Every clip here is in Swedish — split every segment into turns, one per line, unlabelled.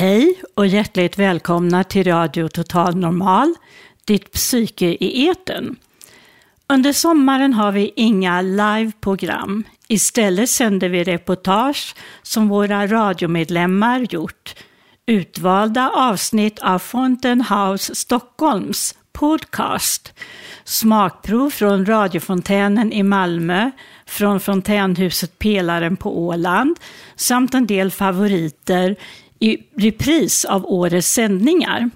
Hej och hjärtligt välkomna till Radio Total Normal, ditt psyke i eten. Under sommaren har vi inga liveprogram. Istället sänder vi reportage som våra radiomedlemmar gjort. Utvalda avsnitt av Fountain House Stockholms podcast. Smakprov från radiofontänen i Malmö, från fontänhuset Pelaren på Åland samt en del favoriter i repris av årets sändningar.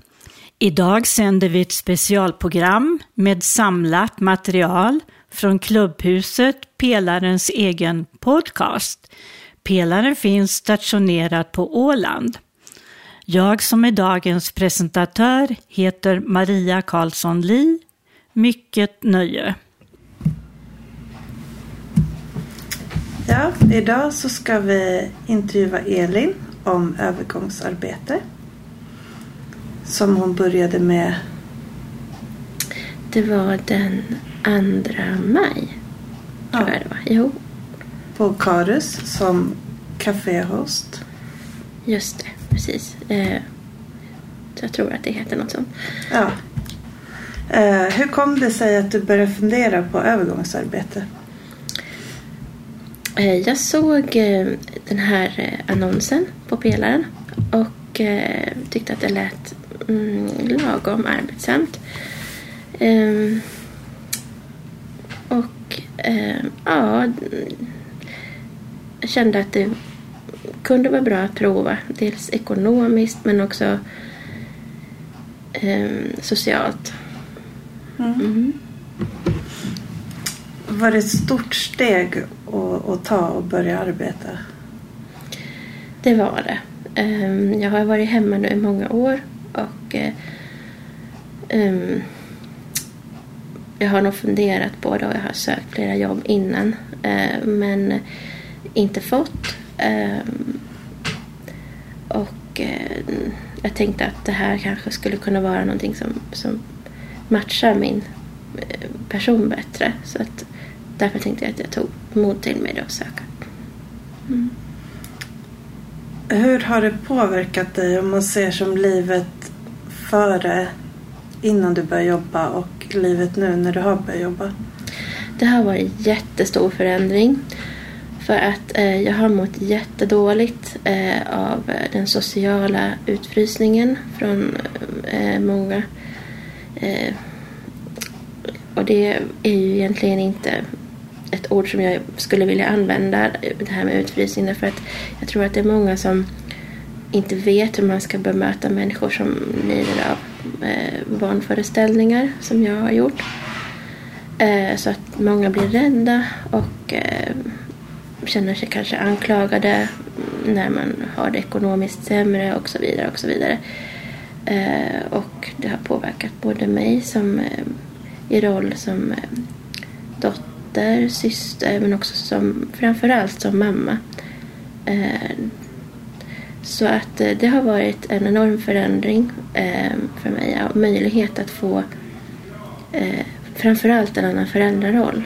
Idag sänder vi ett specialprogram med samlat material från Klubbhuset, Pelarens egen podcast. Pelaren finns stationerad på Åland. Jag som är dagens presentatör heter Maria Karlsson Li. Mycket nöje.
Ja, idag så ska vi intervjua Elin om övergångsarbete. Som hon började med.
Det var den andra maj.
Ja.
Tror jag det var. Jo,
På Karus som kaféhost.
just det. Precis. Eh, jag tror att det heter något sånt.
Ja. Eh, hur kom det sig att du började fundera på övergångsarbete?
Eh, jag såg eh, den här eh, annonsen på pelaren och tyckte att det lät mm, lagom arbetsamt. Ehm, och eh, ja, jag kände att det kunde vara bra att prova. Dels ekonomiskt men också ehm, socialt. Mm.
Var det ett stort steg att, att ta och börja arbeta?
Det var det. Ehm, jag har varit hemma nu i många år och eh, ehm, jag har nog funderat på det och jag har sökt flera jobb innan eh, men inte fått. Ehm, och eh, jag tänkte att det här kanske skulle kunna vara någonting som, som matchar min person bättre. Så att därför tänkte jag att jag tog mod till mig då och söka.
Hur har det påverkat dig om man ser som livet före, innan du började jobba och livet nu när du har börjat jobba?
Det har varit jättestor förändring. För att eh, jag har mått jättedåligt eh, av eh, den sociala utfrysningen från eh, många. Eh, och det är ju egentligen inte ett ord som jag skulle vilja använda, det här med utfrysning. Därför att jag tror att det är många som inte vet hur man ska bemöta människor som lider av eh, vanföreställningar, som jag har gjort. Eh, så att många blir rädda och eh, känner sig kanske anklagade när man har det ekonomiskt sämre och så vidare. Och så vidare. Eh, och det har påverkat både mig som eh, i roll som eh, dotter, syster men också som framförallt som mamma. Eh, så att eh, det har varit en enorm förändring eh, för mig och möjlighet att få framförallt en annan föräldraroll.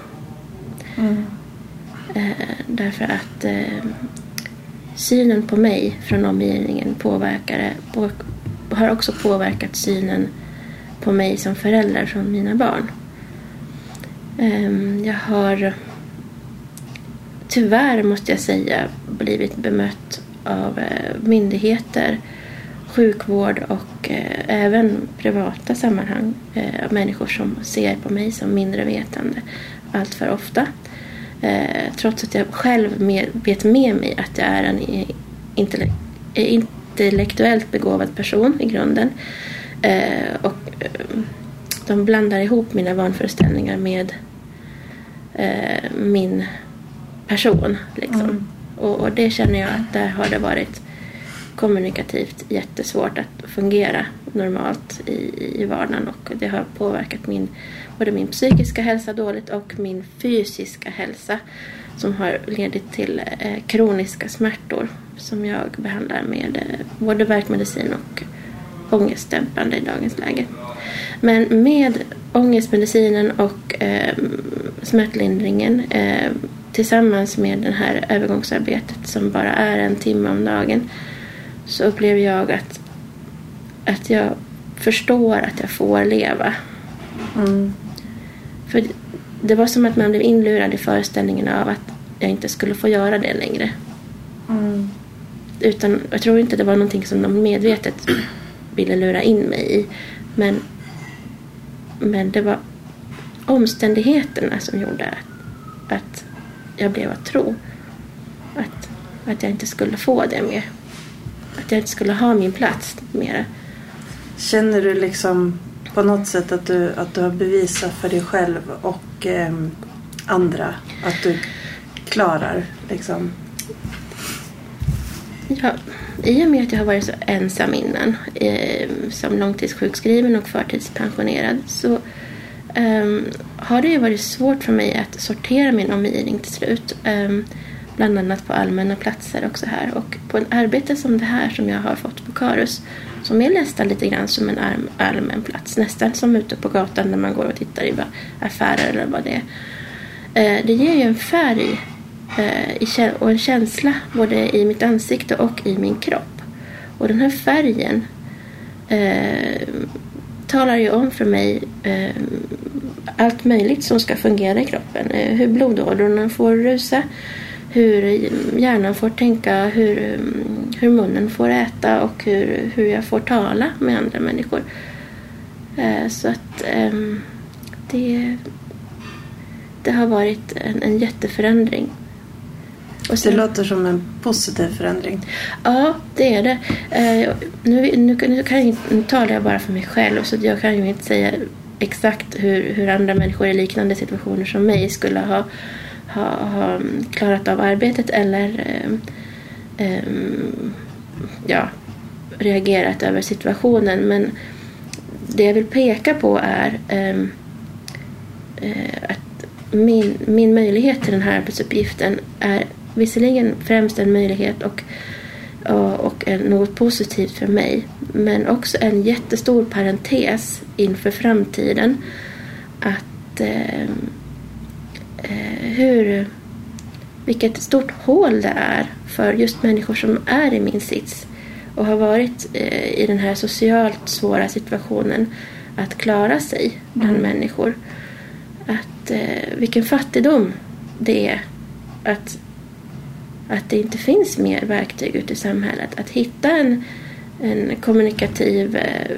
Eh, därför att synen på mig från omgivningen påverkade, på, har också påverkat synen på mig som förälder från mina barn. Ehm, jag har tyvärr måste jag säga blivit bemött av eh, myndigheter, sjukvård och eh, även privata sammanhang eh, av människor som ser på mig som mindre vetande allt för ofta. Trots att jag själv vet med mig att jag är en intellektuellt begåvad person i grunden. Och de blandar ihop mina vanföreställningar med eh, min person. Liksom.
Mm.
Och, och det känner jag att där har det varit kommunikativt jättesvårt att fungera normalt i, i vardagen och det har påverkat min, både min psykiska hälsa dåligt och min fysiska hälsa som har ledit till eh, kroniska smärtor som jag behandlar med eh, både värkmedicin och ångestdämpande i dagens läge. Men med ångestmedicinen och eh, smärtlindringen eh, tillsammans med det här övergångsarbetet som bara är en timme om dagen så upplever jag att, att jag förstår att jag får leva.
Mm.
För det var som att man blev inlurad i föreställningen av att jag inte skulle få göra det längre.
Mm.
Utan jag tror inte det var någonting som de medvetet ville lura in mig i. Men, men det var omständigheterna som gjorde att, att jag blev att tro att, att jag inte skulle få det mer. Att jag inte skulle ha min plats mera.
Känner du liksom på något sätt att du, att du har bevisat för dig själv och eh, andra att du klarar liksom?
Ja, i och med att jag har varit så ensam innan eh, som långtidssjukskriven och förtidspensionerad så eh, har det ju varit svårt för mig att sortera min omgivning till slut. Eh, bland annat på allmänna platser också här. Och på ett arbete som det här som jag har fått på Karus som är nästan lite grann som en allmän plats. Nästan som ute på gatan när man går och tittar i affärer eller vad det är. Eh, det ger ju en färg eh, och en känsla både i mitt ansikte och i min kropp. Och den här färgen eh, talar ju om för mig eh, allt möjligt som ska fungera i kroppen. Eh, hur blodådrorna får rusa, hur hjärnan får tänka, hur, mm, hur munnen får äta och hur, hur jag får tala med andra människor. Eh, så att ehm, det, det har varit en, en jätteförändring.
Och sen, det låter som en positiv förändring.
Ja, det är det. Eh, nu, nu, nu, kan jag, nu talar jag bara för mig själv så jag kan ju inte säga exakt hur, hur andra människor i liknande situationer som mig skulle ha ha, ha klarat av arbetet eller eh, eh, ja, reagerat över situationen. Men det jag vill peka på är ehm, eh, att min, min möjlighet till den här arbetsuppgiften är visserligen främst en möjlighet och, och, något positivt för mig men också en jättestor parentes inför framtiden. Att eh, Eh, hur, vilket stort hål det är för just människor som är i min sits och har varit eh, i den här socialt svåra situationen att klara sig bland mm. människor. Att, eh, vilken fattigdom det är att, att det inte finns mer verktyg ute i samhället. Att hitta en, en kommunikativ eh,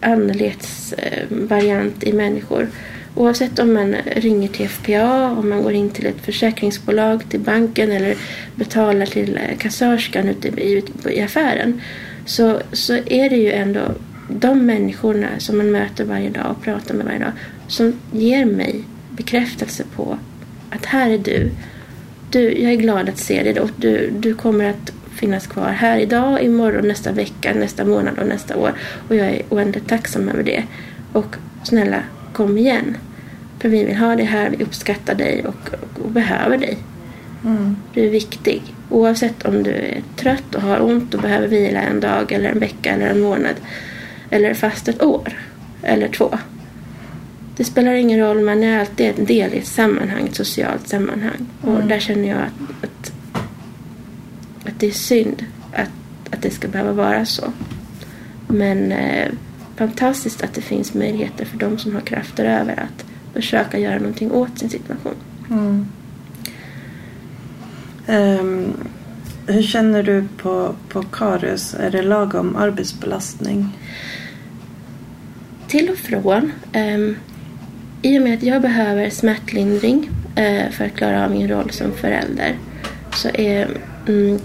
anletsvariant i människor Oavsett om man ringer till FPA, om man går in till ett försäkringsbolag, till banken eller betalar till eh, kassörskan ute i, i affären så, så är det ju ändå de människorna som man möter varje dag och pratar med varje dag som ger mig bekräftelse på att här är du du jag är glad att se dig och du, du kommer att finnas kvar här idag, imorgon, nästa vecka, nästa månad och nästa år. Och jag är oändligt tacksam över det. Och snälla, kom igen. För vi vill ha dig här, vi uppskattar dig och, och, och behöver dig.
Mm.
Du är viktig. Oavsett om du är trött och har ont och behöver vila en dag eller en vecka eller en månad. Eller fast ett år. Eller två. Det spelar ingen roll, man är alltid en del i ett sammanhang, ett socialt sammanhang. Och mm. där känner jag att, att, att det är synd att, att det ska behöva vara så. Men eh, fantastiskt att det finns möjligheter för de som har krafter över att försöka göra någonting åt sin situation.
Mm. Um, hur känner du på, på Karus? Är det lagom arbetsbelastning?
Till och från. Um, i och med att jag behöver smärtlindring eh, för att klara av min roll som förälder så är mm,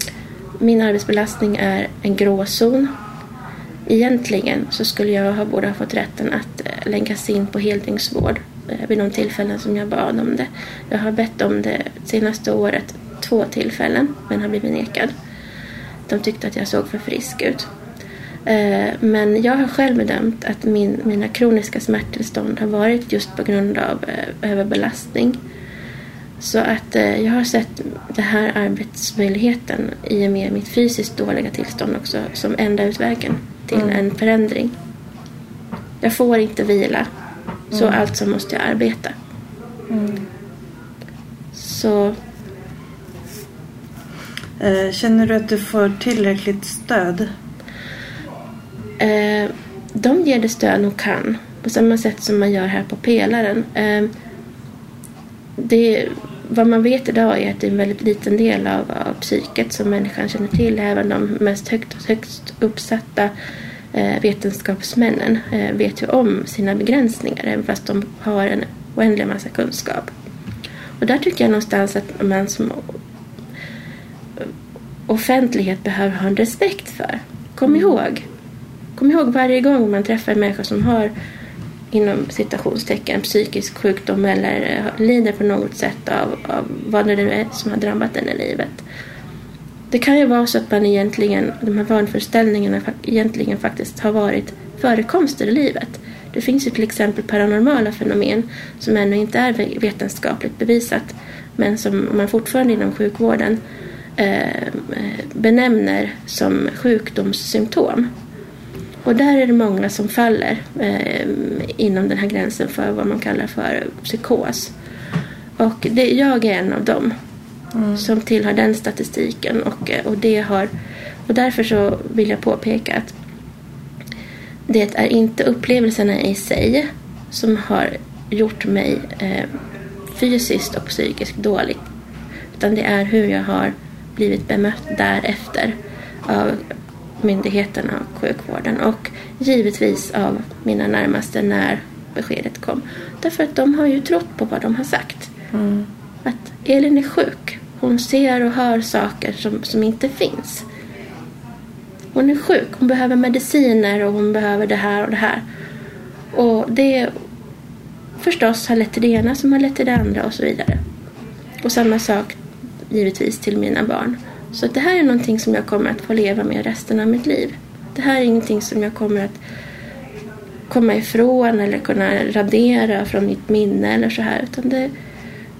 min arbetsbelastning är en gråzon Egentligen så skulle jag ha, borde ha fått rätten att eh, länkas in på heldygnsvård eh, vid de tillfällen som jag bad om det. Jag har bett om det senaste året två tillfällen men har blivit nekad. De tyckte att jag såg för frisk ut. Eh, men jag har själv bedömt att min, mina kroniska smärttillstånd har varit just på grund av överbelastning. Så att jag har sett den här arbetsmöjligheten i och med mitt fysiskt dåliga tillstånd också som enda utvägen till mm. en förändring. Jag får inte vila, så mm. alltså måste jag arbeta.
Mm.
Så...
Eh, känner du att du får tillräckligt stöd?
Eh, de ger det stöd de kan. På samma sätt som man gör här på pelaren. Eh, det, vad man vet idag är att det är en väldigt liten del av, av psyket som människan känner till. Även de mest högt, högst uppsatta eh, vetenskapsmännen eh, vet ju om sina begränsningar även fast de har en oändlig massa kunskap. Och där tycker jag någonstans att man som offentlighet behöver ha en respekt för. Kom mm. ihåg. Kom ihåg varje gång man träffar en människa som har inom citationstecken psykisk sjukdom eller eh, lider på något sätt av, av vad det nu är som har drabbat den i livet. Det kan ju vara så att man egentligen, de här vanföreställningarna egentligen faktiskt har varit förekomster i livet. Det finns ju till exempel paranormala fenomen som ännu inte är vetenskapligt bevisat men som man fortfarande inom sjukvården eh, eh benämner som sjukdomssymptom. Och där är det många som faller eh, inom den här gränsen för vad man kallar för psykos. Och det, jag är en av dem mm. som tillhör den statistiken. Och, eh, och, det har, och därför så vill jag påpeka att det är inte upplevelserna i sig som har gjort mig eh, fysiskt och psykiskt dålig. Utan det är hur jag har blivit bemött därefter av myndigheterna och sjukvården och givetvis av mina närmaste när beskedet kom. Därför att de har ju trott på vad de har sagt. Mm. Att Elin är sjuk. Hon ser och hör saker som, som inte finns. Hon är sjuk. Hon behöver mediciner och hon behöver det här och det här. Och det förstås har lett till det ena som har lett till det andra och så vidare. Och samma sak givetvis till mina barn. Så det här är någonting som jag kommer att få leva med resten av mitt liv. Det här är ingenting som jag kommer att komma ifrån eller kunna radera från mitt minne eller så här. Utan det,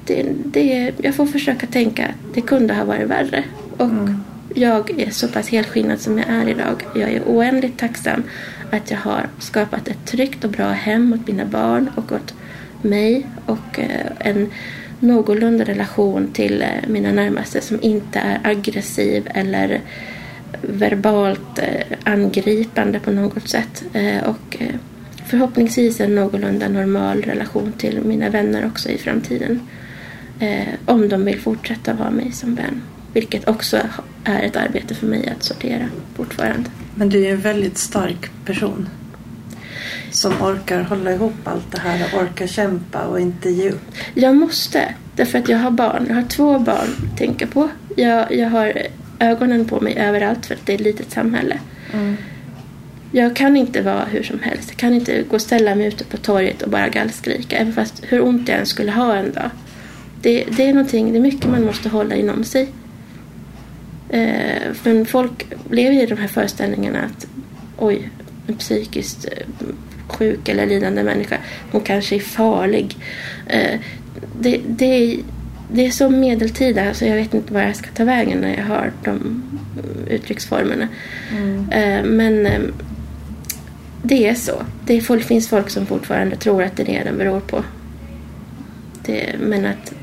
det, det, jag får försöka tänka att det kunde ha varit värre. Och mm. jag är så pass helskinnad som jag är idag. Jag är oändligt tacksam att jag har skapat ett tryggt och bra hem åt mina barn och åt mig och eh, en någorlunda relation till eh, mina närmaste som inte är aggressiv eller verbalt eh, angripande på något sätt. Eh, och förhoppningsvis en någorlunda normal relation till mina vänner också i framtiden. Om de vill fortsätta vara mig som vän. Vilket också är ett arbete för mig att sortera fortfarande.
Men du är en väldigt stark person som orkar hålla ihop allt det här och orkar kämpa och inte ge upp?
Jag måste, därför att jag har barn. Jag har två barn att tänka på. Jag, jag har ögonen på mig överallt för att det är ett litet samhälle. Mm. Jag kan inte vara hur som helst. Jag kan inte gå och ställa mig ute på torget och bara gallskrika. Även fast hur ont jag än skulle ha en dag. Det, det, är någonting, det är mycket man måste hålla inom sig. Eh, men folk lever i de här föreställningarna att oj, psykiskt eh, sjuk eller lidande människa. Hon kanske är farlig. Eh, det, det, det är så medeltida så jag vet inte var jag ska ta vägen när jag hör de uttrycksformerna. Mm. Eh, men eh, det är så. Det finns folk som fortfarande tror att det är det den beror på. Det, men att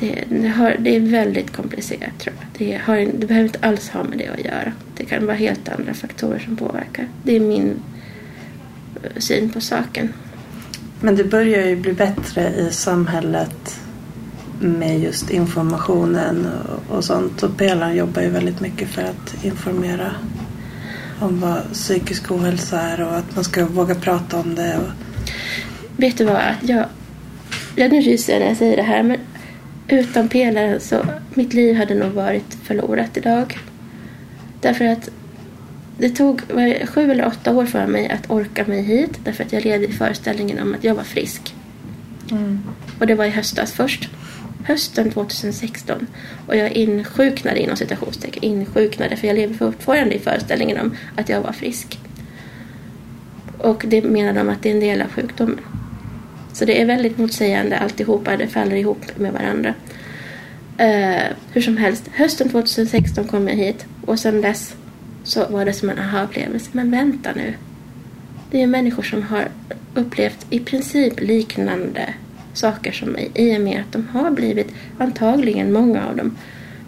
det, det, har, det, är väldigt komplicerat tror jag. Det, har, det behöver inte alls ha med det att göra. Det kan vara helt andra faktorer som påverkar. Det är min syn på saken.
Men det börjar ju bli bättre i samhället med just informationen och sånt. Och Pelaren jobbar ju väldigt mycket för att informera om vad psykisk ohälsa är och att man ska våga prata om det. Och...
Vet du vad? Jag, jag nu ryser jag när jag säger det här men utan pelaren så mitt liv hade nog varit förlorat idag. Därför att det tog sju eller åtta år för mig att orka mig hit därför att jag levde i föreställningen om att jag var frisk. Mm. Och det var i höstas först. Hösten 2016. Och jag insjuknade inom citationstecken. Insjuknade för jag lever fortfarande i föreställningen om att jag var frisk. Och det menar de att det är en del av sjukdomen. Så det är väldigt motsägande alltihopa. Det faller ihop med varandra. Uh, hur som helst, hösten 2016 kom jag hit och sedan dess så var det som en aha-upplevelse. Men vänta nu. Det är ju människor som har upplevt i princip liknande saker som mig i och med att de har blivit, antagligen många av dem,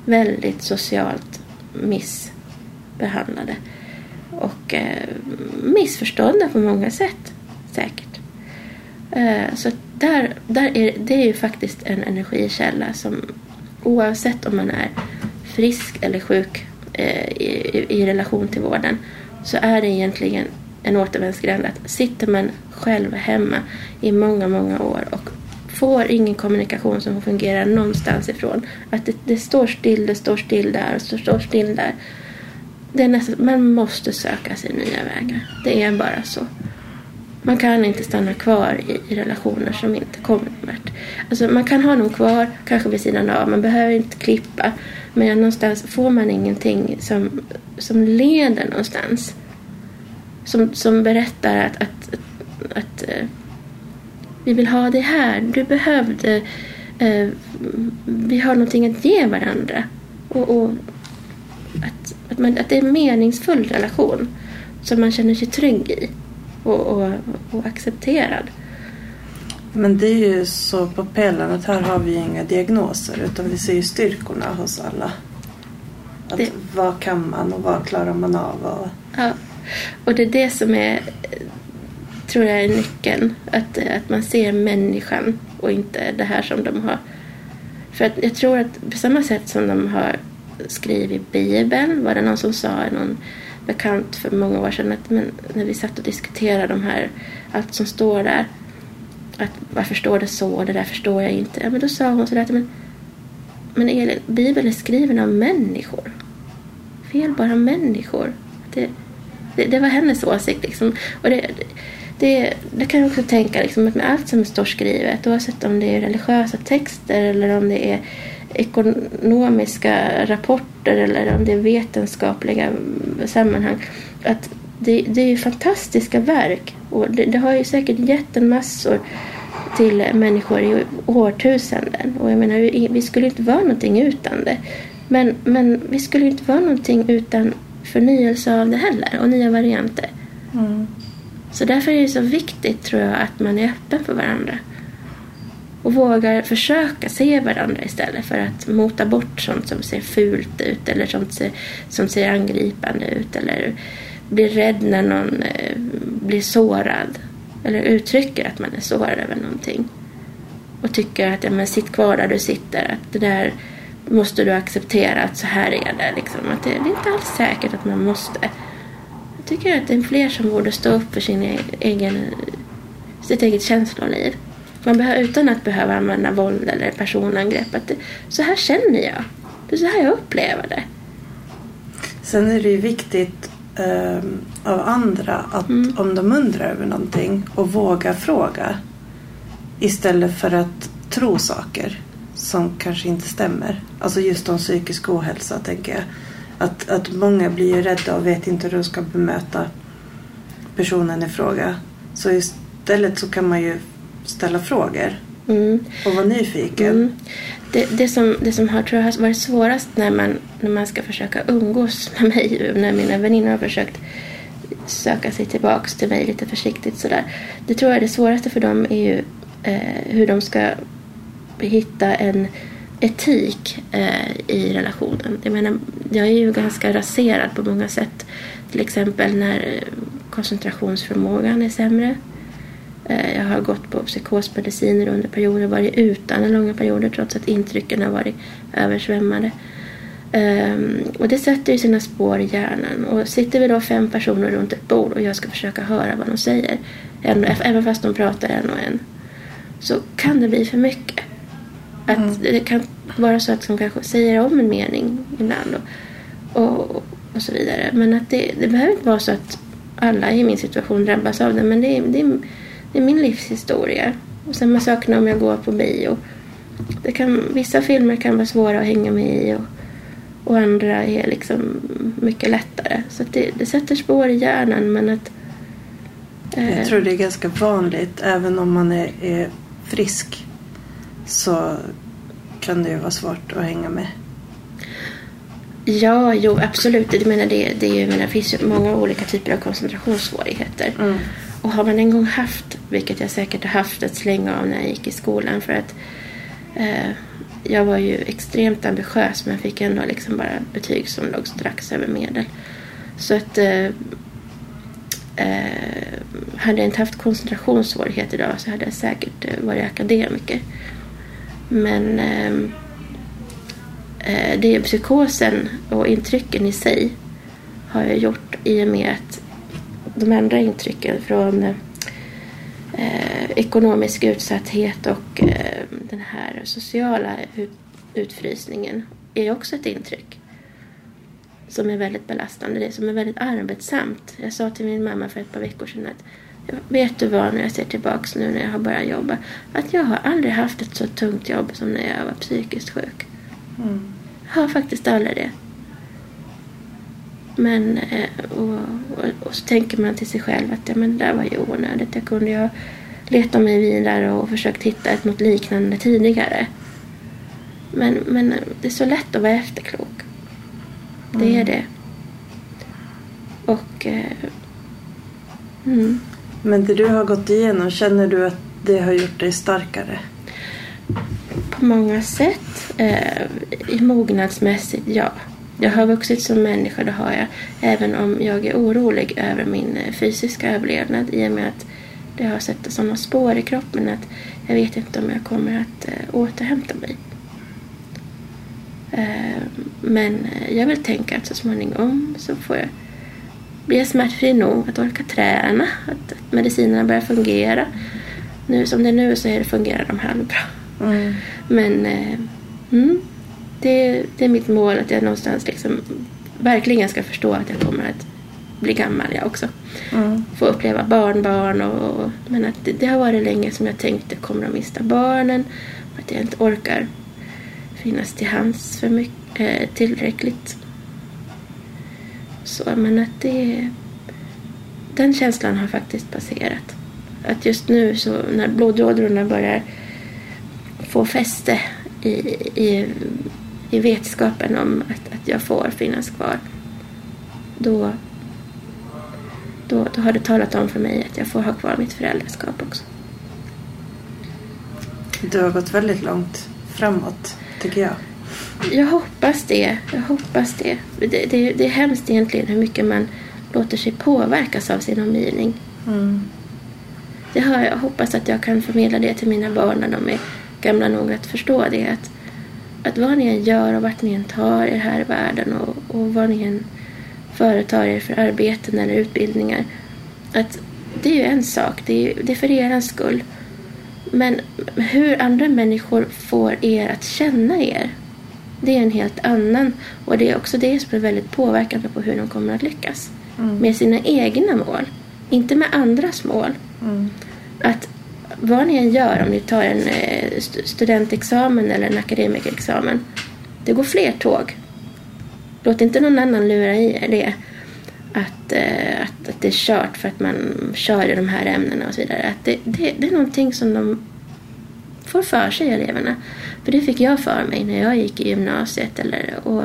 väldigt socialt missbehandlade. Och eh, missförstådda på många sätt säkert. Eh, så där, där är, det är ju faktiskt en energikälla som oavsett om man är frisk eller sjuk Eh, i, i, relation till vården så är det egentligen en återvändsgränd att sitter man själv hemma i många, många år och får ingen kommunikation som fungerar någonstans ifrån. Att det, det står still, det står still där och det står still där. Det är nästan, man måste söka sig nya vägar. Det är bara så. Man kan inte stanna kvar i, i relationer som inte kommer någon vart. Alltså man kan ha dem kvar, kanske vid sidan av. Man behöver inte klippa. Men någonstans får man ingenting som, som leder någonstans. Som, som berättar att, att, att, att vi vill ha det här. Du behövde... Eh, vi har någonting att ge varandra. Och, och att, att, man, att det är en meningsfull relation som man känner sig trygg i och, och, och accepterad.
Men det är ju så på pelaren att här har vi inga diagnoser utan vi ser ju styrkorna hos alla. Att det... Vad kan man och vad klarar man av? Och...
Ja, och det är det som är, tror jag är nyckeln. Att, att man ser människan och inte det här som de har. För att jag tror att på samma sätt som de har skrivit Bibeln, var det någon som sa någon bekant för många år sedan att men, när vi satt och diskuterade de här, allt som står där. Att varför står det så? Det där förstår jag inte. Ja, men då sa hon sådär att men, men Elin, Bibeln är skriven av människor. Fel bara människor. Det, det, det var hennes åsikt liksom. Och det, det, det kan jag också tänka liksom, att med allt som står skrivet, oavsett om det är religiösa texter eller om det är ekonomiska rapporter eller om det är vetenskapliga sammanhang. Att det, det är ju fantastiska verk och det, det har ju säkert gett en massor till människor i årtusenden. Och jag menar, vi, skulle inte vara någonting utan det. Men, men vi skulle inte vara någonting utan förnyelse av det heller och nya varianter. Mm. Så därför är det så viktigt tror jag att man är öppen för varandra och vågar försöka se varandra istället för att mota bort sånt som ser fult ut eller sånt som ser angripande ut eller blir rädd när någon eh, blir sårad eller uttrycker att man är sårad över någonting och tycker att ja, men sitt kvar där du sitter, att det där måste du acceptera att så här är det. Liksom. Att det, det är inte alls säkert att man måste. Jag tycker att det är fler som borde stå upp för sin egen, sitt eget känsloliv. Man behöver, utan att behöva använda våld eller personangrepp. Att det, så här känner jag. Det är så här jag upplever det.
Sen är det ju viktigt eh, av andra att mm. om de undrar över någonting och våga fråga istället för att tro saker som kanske inte stämmer. Alltså just om psykisk ohälsa tänker jag. Att, att många blir rädda och vet inte hur de ska bemöta personen i fråga. Så istället så kan man ju ställa frågor mm. och vara nyfiken. Mm.
Det, det, som, det som har, tror jag, har varit svårast när man, när man ska försöka umgås med mig, när mina väninnor har försökt söka sig tillbaks till mig lite försiktigt sådär. Det tror jag det svåraste för dem är ju eh, hur de ska hitta en etik eh, i relationen. Jag menar, jag är ju ganska raserad på många sätt. Till exempel när koncentrationsförmågan är sämre. Eh, jag har gått på psykosmediciner under perioder, varit utan långa perioder trots att intrycken har varit översvämmade. Um, och det sätter ju sina spår i hjärnan. Och sitter vi då fem personer runt ett bord och jag ska försöka höra vad de säger, även fast de pratar en och en, så kan det bli för mycket. Att mm. Det kan vara så att de kanske säger om en mening ibland och, och, och så vidare. Men att det, det behöver inte vara så att alla i min situation drabbas av det. Men det, det, det är min livshistoria. Och samma sak när jag går på bio. Det kan, vissa filmer kan vara svåra att hänga med i och, och andra är liksom mycket lättare. Så det, det sätter spår i hjärnan men att...
Eh, jag tror det är ganska vanligt även om man är, är frisk så kan det ju vara svårt att hänga med.
Ja, jo absolut. Jag menar, det, det, jag menar, det finns ju många olika typer av koncentrationssvårigheter. Mm. Och har man en gång haft, vilket jag säkert har haft ett släng av när jag gick i skolan för att eh, jag var ju extremt ambitiös men fick ändå liksom bara betyg som låg strax över medel. Så att eh, eh, hade jag inte haft koncentrationssvårigheter idag så hade jag säkert eh, varit akademiker. Men eh, eh, det är psykosen och intrycken i sig har jag gjort i och med att de andra intrycken från eh, eh, ekonomisk utsatthet och eh, den här sociala ut, utfrysningen är också ett intryck som är väldigt belastande, det som är väldigt arbetsamt. Jag sa till min mamma för ett par veckor sedan att vet du vad, när jag ser tillbaks nu när jag har börjat jobba, att jag har aldrig haft ett så tungt jobb som när jag var psykiskt sjuk. Mm. Jag har faktiskt aldrig det. Men, eh, och, och, och, så tänker man till sig själv att ja, men det där var ju onödigt. Jag kunde ju ha letat mig vidare och försökt hitta ett något liknande tidigare. Men, men det är så lätt att vara efterklok. Det är mm. det. Och... Eh,
mm. Men det du har gått igenom, känner du att det har gjort dig starkare?
På många sätt. Eh, mognadsmässigt, ja. Jag har vuxit som människa, det har jag. Även om jag är orolig över min eh, fysiska överlevnad i och med att det har sett sådana spår i kroppen att jag vet inte om jag kommer att äh, återhämta mig. Äh, men jag vill tänka att så småningom så får jag bli smärtfri nog att orka träna, att, att medicinerna börjar fungera. Nu som det är nu så är det fungerar de halvbra. Mm. Men mm, det, det är mitt mål att jag någonstans liksom verkligen ska förstå att jag kommer att bli gammal jag också. Mm. Få uppleva barnbarn och, men att det, det, har varit länge som jag tänkte kommer att mista barnen. Att jag inte orkar finnas till hands för mycket, eh, tillräckligt. Så men att det den känslan har faktiskt passerat. Att just nu så när blodådrorna börjar få fäste i, i i vetskapen om att, att jag får finnas kvar. Då, då, då har det talat om för mig att jag får ha kvar mitt föräldraskap också.
Du har gått väldigt långt framåt, tycker jag.
Jag hoppas det. Jag hoppas det. Det, det, det är hemskt egentligen hur mycket man låter sig påverkas av sin omgivning. Mm. Det har jag hoppas att jag kan förmedla det till mina barn när de är gamla nog att förstå det. Att att vad ni än gör och vart ni än tar er här i världen och, och vad ni än företar er för arbeten eller utbildningar. Att det är ju en sak, det är, det är för er skull. Men hur andra människor får er att känna er, det är en helt annan. Och det är också det som är väldigt påverkande på hur de kommer att lyckas. Mm. Med sina egna mål, inte med andras mål. Mm. Att vad ni än gör, om ni tar en eh, studentexamen eller en akademikerexamen, det går fler tåg. Låt inte någon annan lura i er det. Att, eh, att, att det är kört för att man kör i de här ämnena och så vidare. Att det, det, det är någonting som de får för sig, eleverna. För det fick jag för mig när jag gick i gymnasiet eller, och,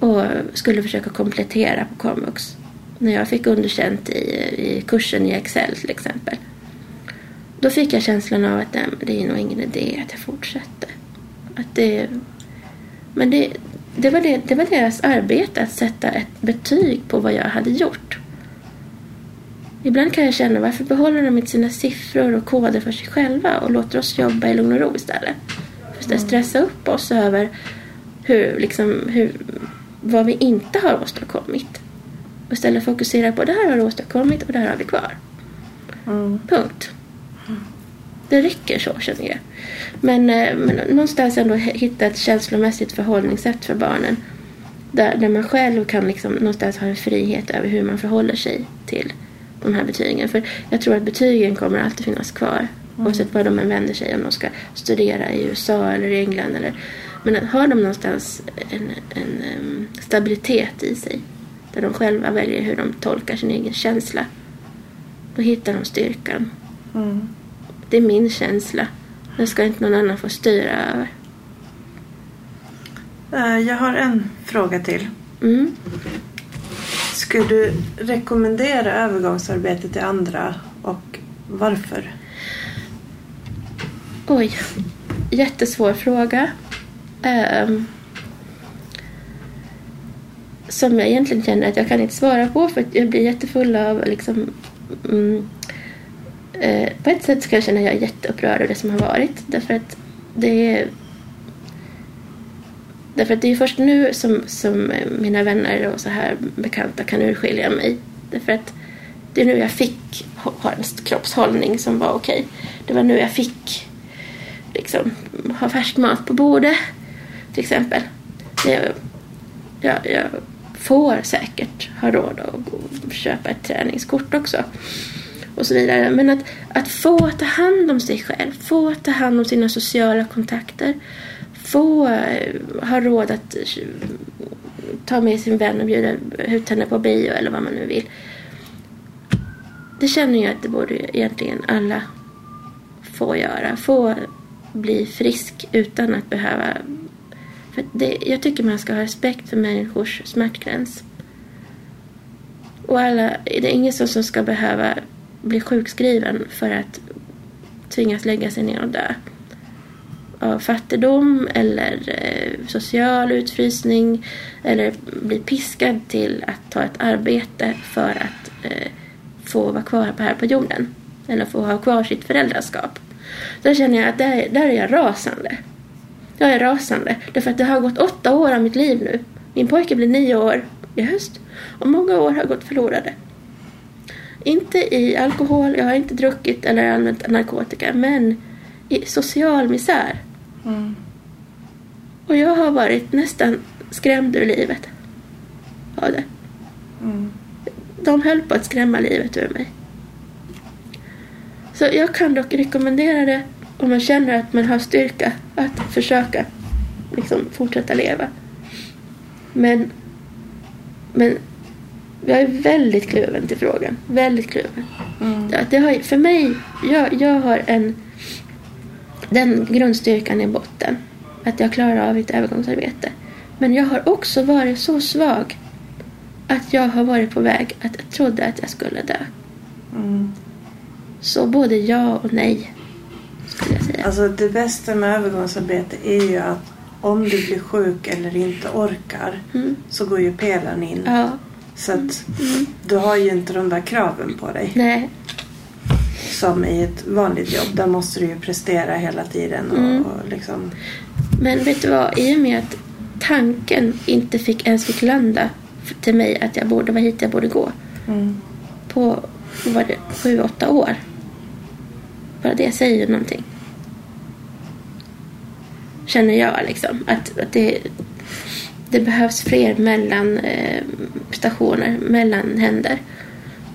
och skulle försöka komplettera på komvux. När jag fick underkänt i, i kursen i Excel till exempel. Då fick jag känslan av att det är nog ingen idé att jag fortsätter. Att det, men det, det, var det, det var deras arbete att sätta ett betyg på vad jag hade gjort. Ibland kan jag känna varför behåller de inte sina siffror och koder för sig själva och låter oss jobba i lugn och ro istället. För att stressa upp oss över hur, liksom, hur, vad vi inte har åstadkommit. Och istället fokusera på det här har du åstadkommit och det här har vi kvar. Mm. Punkt det räcker så känner jag. Men, eh, men någonstans ändå hitta ett känslomässigt förhållningssätt för barnen. Där, där man själv kan liksom någonstans ha en frihet över hur man förhåller sig till de här betygen. För jag tror att betygen kommer alltid finnas kvar. Mm. Oavsett var de än vänder sig. Om de ska studera i USA eller i England. Eller, men har de någonstans en, en um, stabilitet i sig. Där de själva väljer hur de tolkar sin egen känsla. Då hittar de styrkan. Mm. Det är min känsla. Det ska inte någon annan få styra över.
Eh, jag har en fråga till. Mm. Skulle du rekommendera övergångsarbete till andra och varför?
Oj. jättesvår fråga. Um, som jag egentligen känner att jag kan inte svara på för att jag blir jättefull av liksom mm, eh, på ett sätt kan jag känna att jag är jätteupprörd över det som har varit därför att det är Därför att det är först nu som, som eh, mina vänner och så här bekanta kan urskilja mig. Därför att det är nu jag fick ha en kroppshållning som var okej. Okay. Det var nu jag fick liksom ha färsk mat på bordet till exempel. Jag, jag, jag får säkert ha råd att köpa ett träningskort också. Och så vidare. Men att, att få ta hand om sig själv, få ta hand om sina sociala kontakter, få eh, ha råd att eh, ta med sin vän och bjuda ut henne på bio eller vad man nu vill. Det känner jag att det borde egentligen alla få göra. Få bli frisk utan att behöva för det, jag tycker man ska ha respekt för människors smärtgräns. Och alla, det är ingen som ska behöva bli sjukskriven för att tvingas lägga sig ner och dö. Av fattigdom eller eh, social utfrysning eller bli piskad till att ta ett arbete för att eh, få vara kvar här på jorden. Eller få ha kvar sitt föräldraskap. Där känner jag att där, där är jag rasande. Jag är rasande. Därför att det har gått åtta år av mitt liv nu. Min pojke blir nio år i höst. Och många år har gått förlorade. Inte i alkohol, jag har inte druckit eller använt narkotika. Men i social misär. Mm. Och jag har varit nästan skrämd ur livet. Av det. Mm. De höll på att skrämma livet ur mig. Så jag kan dock rekommendera det om man känner att man har styrka att försöka liksom, fortsätta leva. Men, men jag är väldigt kluven till frågan. Väldigt kluven. Mm. Det har, för mig, jag, jag har en den grundstyrkan i botten. Att jag klarar av ett övergångsarbete. Men jag har också varit så svag att jag har varit på väg att jag trodde att jag skulle dö. Mm. Så både ja och nej skulle jag säga.
Alltså det bästa med övergångsarbete är ju att om du blir sjuk eller inte orkar mm. så går ju pelaren in. Ja. Så att mm. du har ju inte de där kraven på dig.
Nej.
Som i ett vanligt jobb. Där måste du ju prestera hela tiden. Och, mm. och liksom...
Men vet du vad? I och med att tanken inte fick, ens fick landa till mig att jag borde vara hit jag borde gå. Mm. På var det, sju, åtta år. Bara det säger ju någonting. Känner jag liksom. Att, att det, det behövs fler mellanstationer, eh, mellanhänder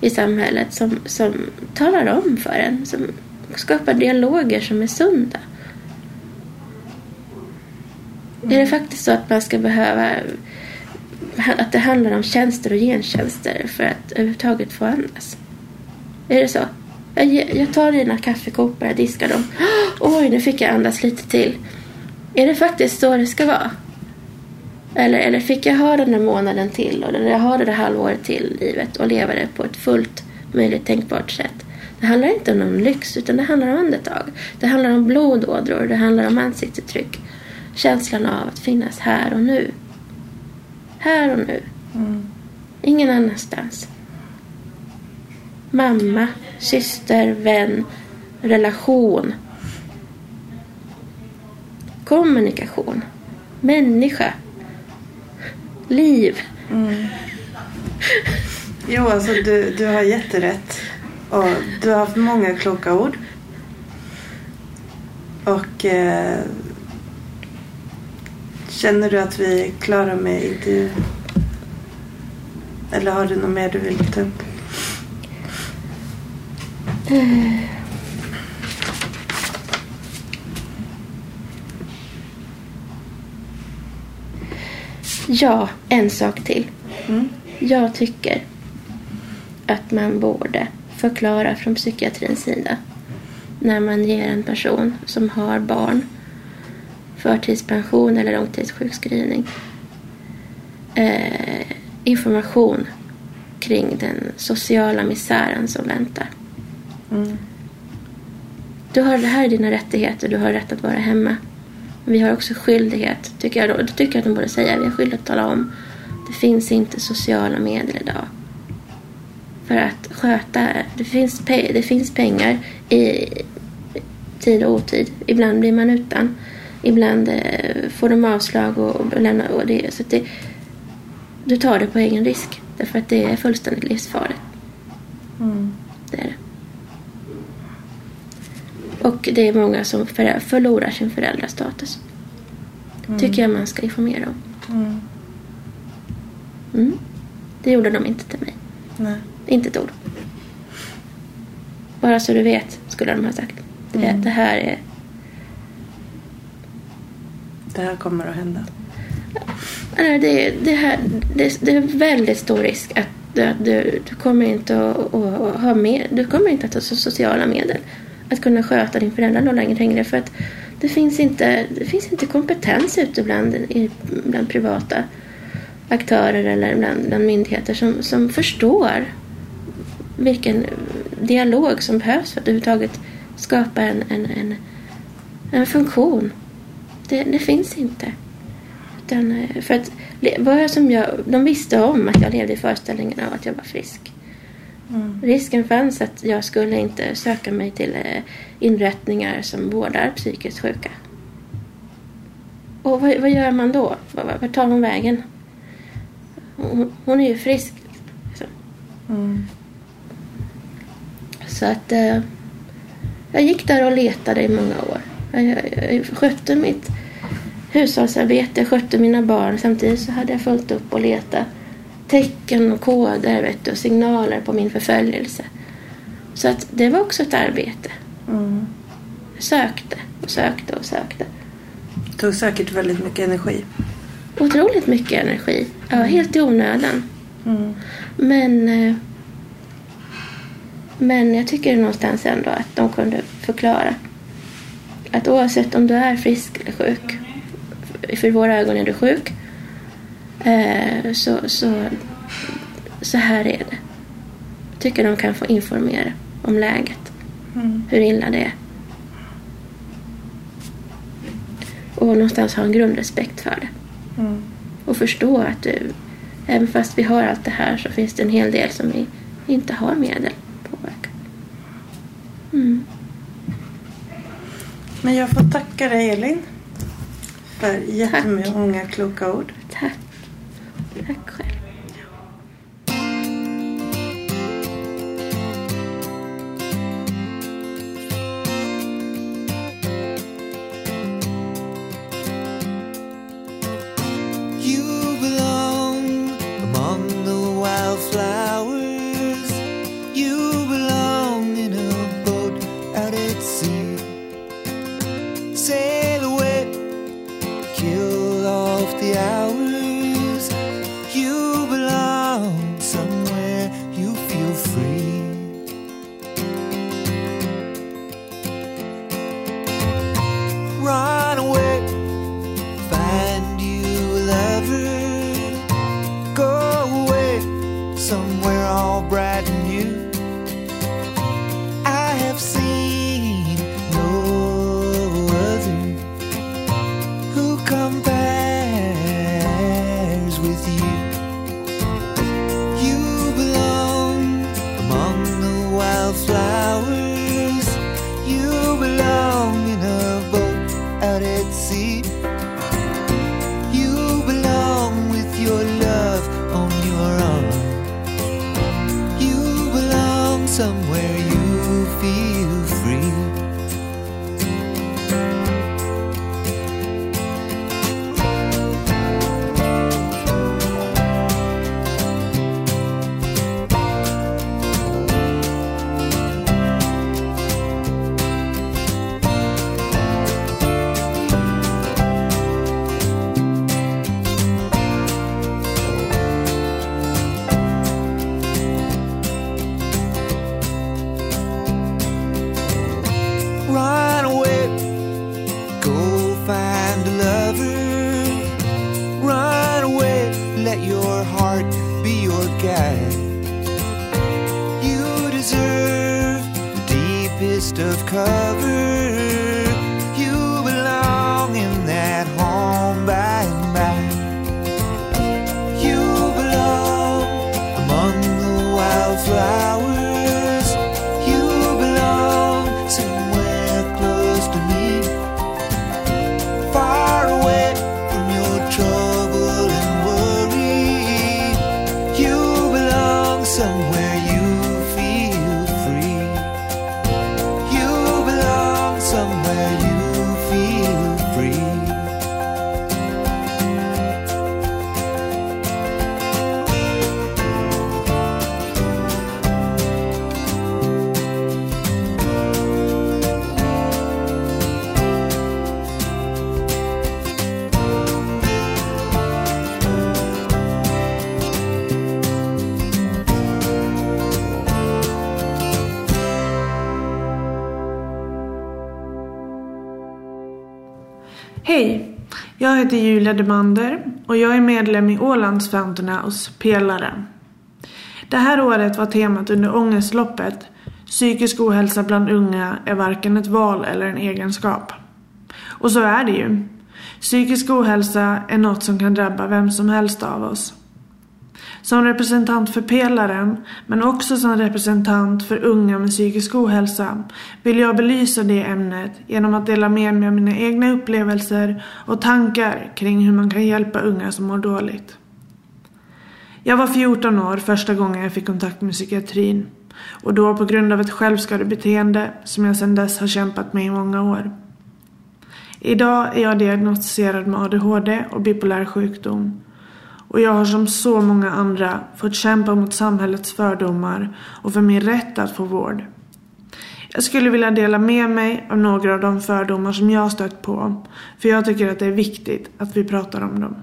i samhället som, som talar om för en. Som skapar dialoger som är sunda. Mm. Är det faktiskt så att man ska behöva att det handlar om tjänster och gentjänster för att överhuvudtaget få andas? Är det så? Jag, jag tar dina kaffekoppar, jag diskar dem. Oj, nu fick jag andas lite till. Är det faktiskt så det ska vara? Eller, eller fick jag ha den där månaden till eller jag ha det där halvåret till livet och leva det på ett fullt möjligt tänkbart sätt? Det handlar inte om någon lyx utan det handlar om andetag. Det handlar om blodådror, det handlar om ansiktsuttryck. Känslan av att finnas här och nu. Här och nu. Mm. Ingen annanstans mamma, syster, vän, relation. Kommunikation. Människa. Liv. Mm.
Jo, alltså du, du har jätterätt. Och du har haft många kloka ord. Och eh, känner du att vi är klara med intervjun? Eller har du något mer du vill ta upp?
Ja, en sak till. Mm. Jag tycker att man borde förklara från psykiatrins sida när man ger en person som har barn förtidspension eller långtidssjukskrivning eh, information kring den sociala misären som väntar. Mm. Du har, det här är dina rättigheter, du har rätt att vara hemma. Vi har också skyldighet, tycker jag då, det tycker jag att de borde säga. Vi har skyldighet att tala om. Det finns inte sociala medel idag. För att sköta, det finns, pe- det finns pengar i tid och otid. Ibland blir man utan. Ibland eh, får de avslag och, och lämnar. Och det, så det, du tar det på egen risk. Därför att det är fullständigt livsfarligt.
Mm.
Det är det. Och det är många som förlorar sin föräldrastatus. Tycker jag man ska informera om.
Mm.
Mm. Det gjorde de inte till mig.
Nej.
Inte ett ord. Bara så du vet, skulle de ha sagt. Det,
Mm.
det här är...
Det här kommer att hända.
Det, det, här, det, det är väldigt stor risk att du, du, du kommer inte att, att, att ha med, du kommer inte att ha sociala medel att kunna sköta din föräldraroll längre för att det finns inte, det finns inte kompetens ute bland, i- bland privata aktörer eller bland, bland myndigheter som, som förstår vilken dialog som behövs för att överhuvudtaget skapa en, en, en, en funktion. Det, det finns inte. Utan, eh, för att, vad som jag, de visste om att jag levde i föreställningen av att jag var frisk.
Mm.
Risken fanns att jag skulle inte söka mig till eh, inrättningar som vårdar psykiskt sjuka. Och vad, vad gör man då? Vart tar hon vägen? Hon, hon är ju frisk. liksom.
Mm.
Så att eh, jag gick där och letade i många år. Jag, jag, jag skötte mitt hushållsarbete, skötte mina barn. Samtidigt så hade jag följt upp och letat tecken och koder vet du, och signaler på min förföljelse. Så att det var också ett arbete.
Mm.
Jag sökte och sökte och sökte.
Det tog säkert väldigt mycket energi.
Otroligt mycket energi. Ja, helt i onödan.
Mm.
Men, eh, men jag tycker någonstans ändå att de kunde förklara att oavsett om du är frisk eller sjuk, för våra ögon är du sjuk, eh, så, så, så här är det. Jag tycker de kan få informera om läget,
Mm.
hur illa det är. Och någonstans ha en grundrespekt för det.
Mm.
Och förstå att du, även fast vi har allt det här så finns det en hel del som vi inte har medel påverka. Mm.
Men jag får tacka dig Elin. För jättemånga kloka ord.
Tack.
Heter Julia Demander och jag är medlem i Ålands Fountain House, Pelaren. Det här året var temat under Ångestloppet Psykisk ohälsa bland unga är varken ett val eller en egenskap. Och så är det ju. Psykisk ohälsa är något som kan drabba vem som helst av oss. Som representant för Pelaren, men också som representant för unga med psykisk ohälsa, vill jag belysa det ämnet genom att dela med mig av mina egna upplevelser och tankar kring hur man kan hjälpa unga som mår dåligt. Jag var 14 år första gången jag fick kontakt med psykiatrin och då på grund av ett självskadebeteende som jag sedan dess har kämpat med i många år. Idag är jag diagnostiserad med ADHD och bipolär sjukdom och jag har som så många andra fått kämpa mot samhällets fördomar och för min rätt att få vård. Jag skulle vilja dela med mig av några av de fördomar som jag stött på, för jag tycker att det är viktigt att vi pratar om dem.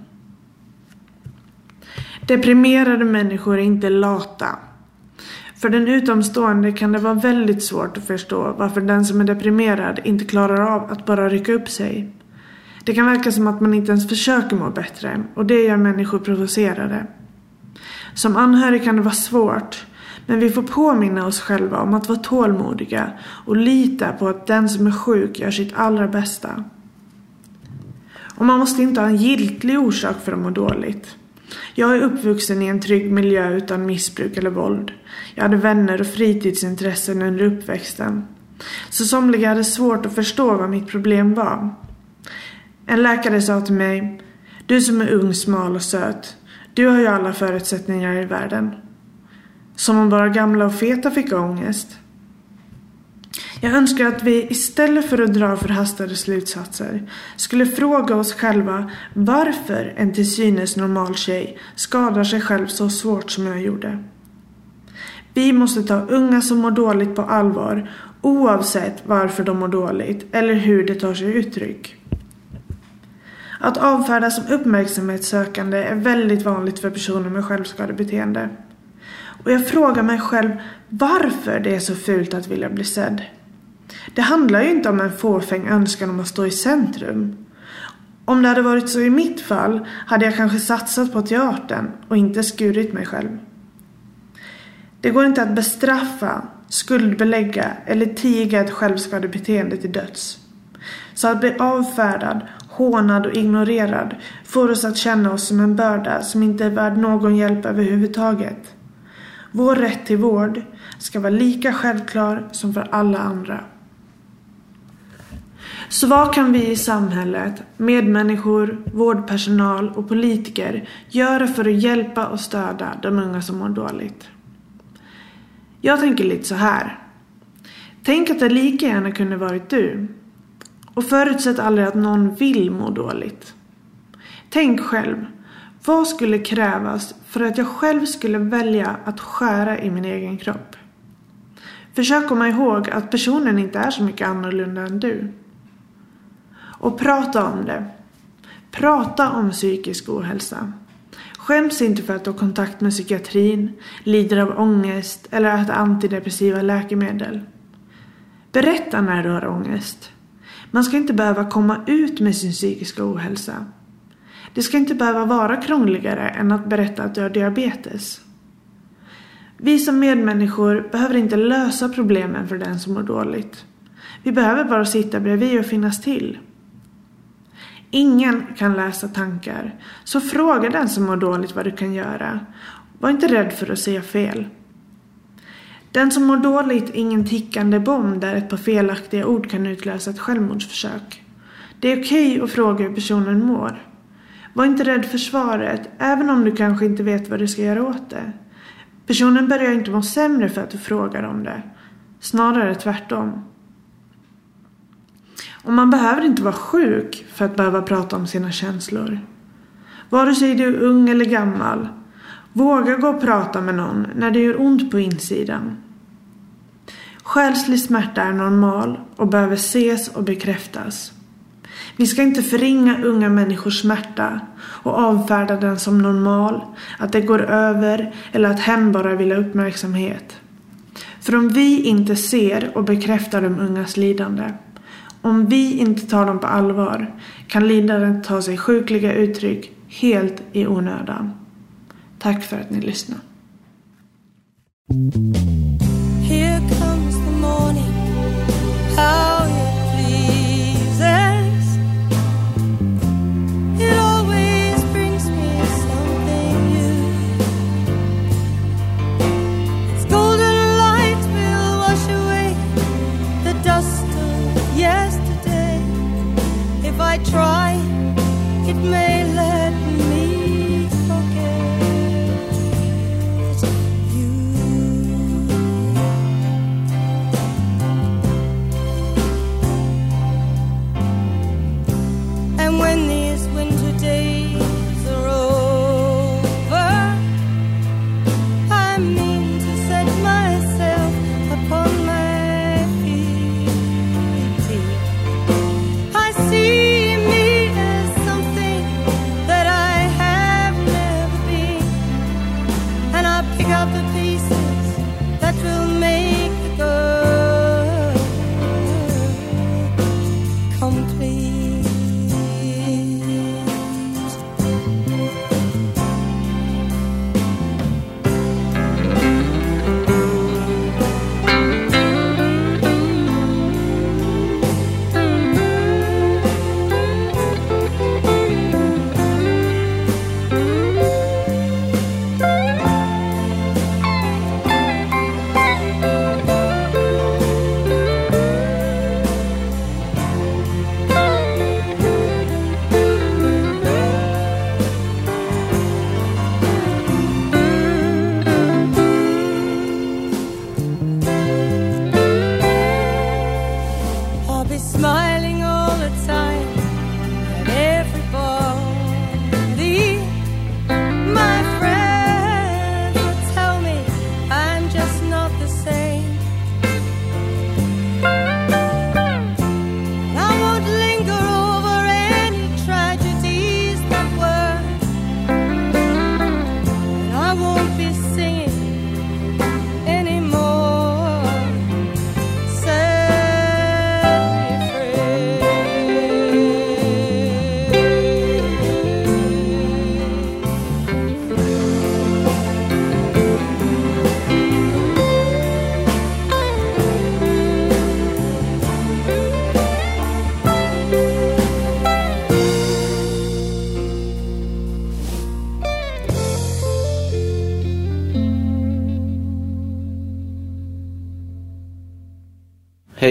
Deprimerade människor är inte lata. För den utomstående kan det vara väldigt svårt att förstå varför den som är deprimerad inte klarar av att bara rycka upp sig. Det kan verka som att man inte ens försöker må bättre och det gör människor provocerade. Som anhörig kan det vara svårt men vi får påminna oss själva om att vara tålmodiga och lita på att den som är sjuk gör sitt allra bästa. Och man måste inte ha en giltig orsak för att må dåligt. Jag är uppvuxen i en trygg miljö utan missbruk eller våld. Jag hade vänner och fritidsintressen under uppväxten. Så somliga hade svårt att förstå vad mitt problem var. En läkare sa till mig Du som är ung, smal och söt. Du har ju alla förutsättningar i världen. Som om bara gamla och feta fick ångest. Jag önskar att vi istället för att dra förhastade slutsatser skulle fråga oss själva varför en till synes normal tjej skadar sig själv så svårt som jag gjorde. Vi måste ta unga som mår dåligt på allvar oavsett varför de mår dåligt eller hur det tar sig uttryck. Att avfärdas som uppmärksamhetssökande är väldigt vanligt för personer med självskadebeteende. Och jag frågar mig själv varför det är så fult att vilja bli sedd. Det handlar ju inte om en fåfäng önskan om att stå i centrum. Om det hade varit så i mitt fall hade jag kanske satsat på teatern och inte skurit mig själv. Det går inte att bestraffa, skuldbelägga eller tiga ett självskadebeteende till döds. Så att bli avfärdad, hånad och ignorerad får oss att känna oss som en börda som inte är värd någon hjälp överhuvudtaget. Vår rätt till vård ska vara lika självklar som för alla andra. Så vad kan vi i samhället, medmänniskor, vårdpersonal och politiker göra för att hjälpa och stödja de unga som mår dåligt? Jag tänker lite så här. Tänk att det lika gärna kunde varit du. Och förutsätt aldrig att någon vill må dåligt. Tänk själv. Vad skulle krävas för att jag själv skulle välja att skära i min egen kropp? Försök komma ihåg att personen inte är så mycket annorlunda än du. Och prata om det. Prata om psykisk ohälsa. Skäms inte för att du har kontakt med psykiatrin, lider av ångest eller äter antidepressiva läkemedel. Berätta när du har ångest. Man ska inte behöva komma ut med sin psykiska ohälsa. Det ska inte behöva vara krångligare än att berätta att du har diabetes. Vi som medmänniskor behöver inte lösa problemen för den som mår dåligt. Vi behöver bara sitta bredvid och finnas till. Ingen kan läsa tankar, så fråga den som mår dåligt vad du kan göra. Var inte rädd för att säga fel. Den som mår dåligt är ingen tickande bomb där ett par felaktiga ord kan utlösa ett självmordsförsök. Det är okej att fråga hur personen mår. Var inte rädd för svaret, även om du kanske inte vet vad du ska göra åt det. Personen börjar inte må sämre för att du frågar om det. Snarare tvärtom. Och man behöver inte vara sjuk för att behöva prata om sina känslor. Vare sig du är ung eller gammal. Våga gå och prata med någon när det gör ont på insidan. Själslig smärta är normal och behöver ses och bekräftas. Vi ska inte förringa unga människors smärta och avfärda den som normal, att det går över eller att hen bara vill ha uppmärksamhet. För om vi inte ser och bekräftar de ungas lidande, om vi inte tar dem på allvar, kan lidandet ta sig sjukliga uttryck helt i onödan. Tack för att ni lyssnade.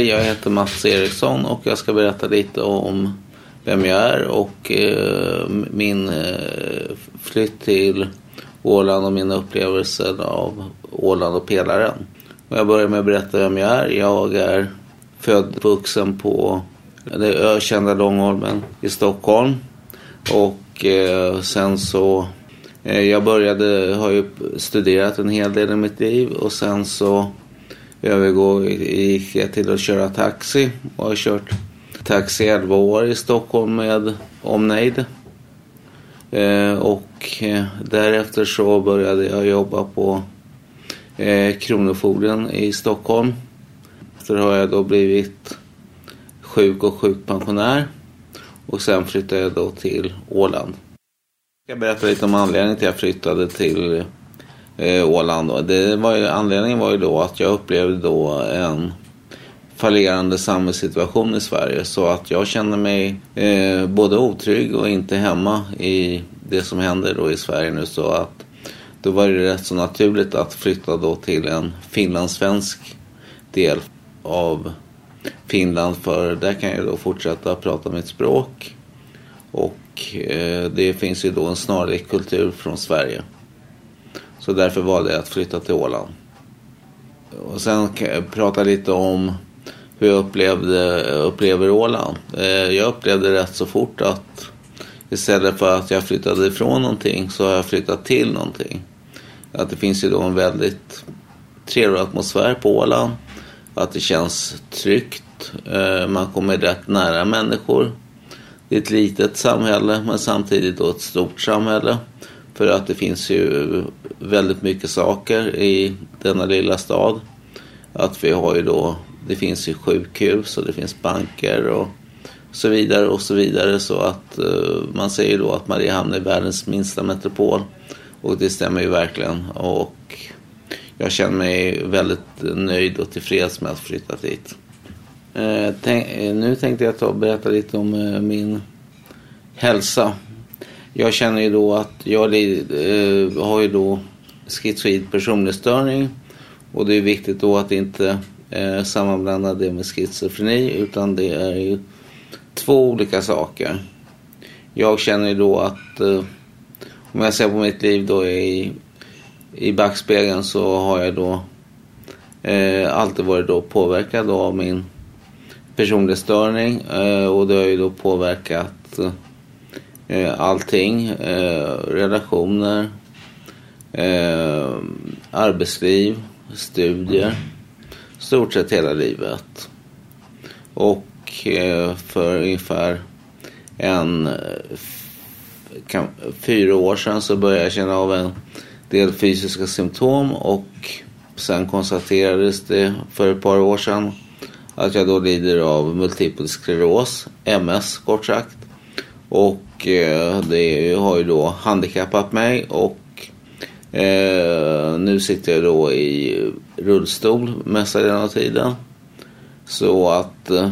Hej, jag heter Mats Eriksson och jag ska berätta lite om vem jag är och eh, min eh, flytt till Åland och mina upplevelser av Åland och pelaren. Och jag börjar med att berätta vem jag är. Jag är född och vuxen på det ökända Långholmen i Stockholm. Och eh, sen så eh, jag började, har ju studerat en hel del i mitt liv och sen så övergå gick jag till att köra taxi och har kört taxi 11 år i Stockholm med omnejd. Eh, och eh, därefter så började jag jobba på eh, Kronofogden i Stockholm. Efter har jag då blivit sjuk och sjukpensionär och sen flyttade jag då till Åland. Jag ska berätta lite om anledningen till att jag flyttade till eh, Åland. Då. Det var ju, anledningen var ju då att jag upplevde då en fallerande samhällssituation i Sverige så att jag känner mig eh, både otrygg och inte hemma i det som händer då i Sverige nu så att då var det rätt så naturligt att flytta då till en finlandssvensk del av Finland för där kan jag då fortsätta prata mitt språk och eh, det finns ju då en snarlik kultur från Sverige. Så därför valde jag att flytta till Åland. Och sen kan jag prata lite om hur jag upplevde, upplever Åland. Eh, jag upplevde rätt så fort att istället för att jag flyttade ifrån någonting så har jag flyttat till någonting. Att det finns ju då en väldigt trevlig atmosfär på Åland. Att det känns tryggt. Eh, man kommer rätt nära människor. Det är ett litet samhälle men samtidigt då ett stort samhälle. För att det finns ju väldigt mycket saker i denna lilla stad. Att vi har ju då, det finns ju sjukhus och det finns banker och så vidare och så vidare. Så att eh, man säger då att Mariehamn är världens minsta metropol. Och det stämmer ju verkligen. Och jag känner mig väldigt nöjd och tillfreds med att flytta dit. Uh, tänk, nu tänkte jag ta och berätta lite om eh, min hälsa. Jag känner ju då att jag eh, har ju då schizoid personlighetsstörning. Och det är viktigt då att inte eh, sammanblanda det med schizofreni utan det är ju två olika saker. Jag känner ju då att eh, om jag ser på mitt liv då i, i backspegeln så har jag då eh, alltid varit då påverkad av min personlighetsstörning eh, och det har ju då påverkat eh, eh, allting. Eh, relationer, eh, arbetsliv, studier. Stort sett hela livet. Och eh, för ungefär en eh, kan, fyra år sedan så började jag känna av en del fysiska symptom och sen konstaterades det för ett par år sedan att jag då lider av multipel skleros, MS kort sagt. Och Eh, det har ju då handikappat mig och eh, nu sitter jag då i rullstol mesta delen av tiden. Så att eh,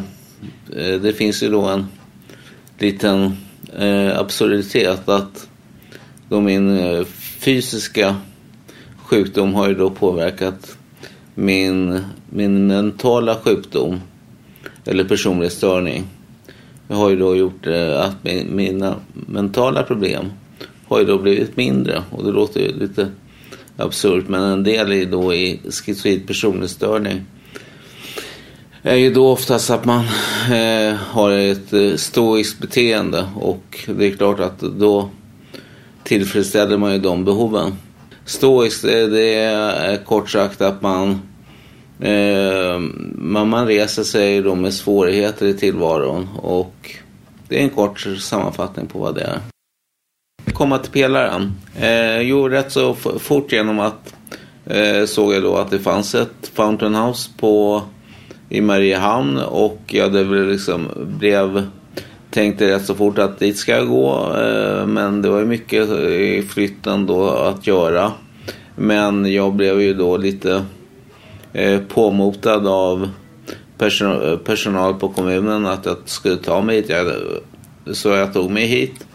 det finns ju då en liten absurditet att då min fysiska sjukdom har ju då påverkat min, min mentala sjukdom eller personlighetsstörning. Har ju då gjort eh, att mina mentala problem har ju då blivit mindre. Och det låter ju lite absurt men en del är då i schizoid personlighetsstörning. Är ju då oftast att man eh, har ett eh, stoiskt beteende. Och det är klart att då tillfredsställer man ju de behoven. Stoiskt eh, det är kort sagt att man eh, man, man reser sig då med svårigheter i tillvaron och det är en kort sammanfattning på vad det är komma till pelaren? Eh, jo, rätt så fort genom att eh, såg jag då att det fanns ett Fountain House på, i Mariehamn och jag det liksom blev tänkte rätt så fort att dit ska jag gå. Eh, men det var ju mycket i flytten då att göra. Men jag blev ju då lite Eh, påmotad av person personal på kommunen att jag skulle ta mig hit. Jag, så jag tog mig hit.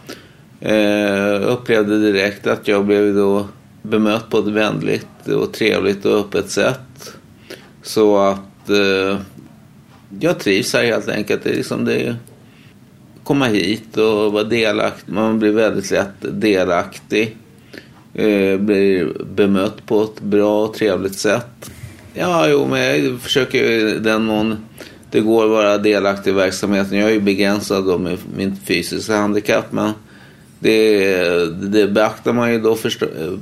Eh, upplevde direkt att jag blev då bemött på ett vänligt och trevligt och öppet sätt. Så att eh, jag trivs här helt enkelt. Det är liksom det komma hit och vara delaktig. Man blir väldigt lätt delaktig. Eh, blir bemött på ett bra och trevligt sätt. Ja, jo, men jag försöker i den mån det går vara delaktig i verksamheten. Jag är ju begränsad då med min fysiska handikapp. Men det, det beaktar man ju då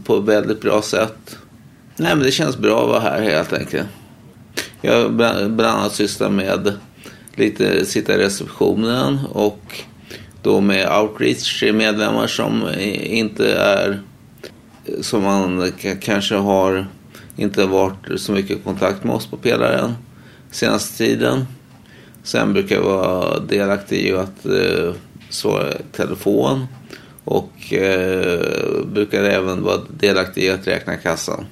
på ett väldigt bra sätt. Nej, men det känns bra att vara här helt enkelt. Jag bland annat sysslar med lite sitta i receptionen och då med outreach till medlemmar som inte är som man kanske har inte varit så mycket i kontakt med oss på pelaren senaste tiden. Sen brukar jag vara delaktig i att eh, svara telefon och eh, brukar även vara delaktig i att räkna kassan.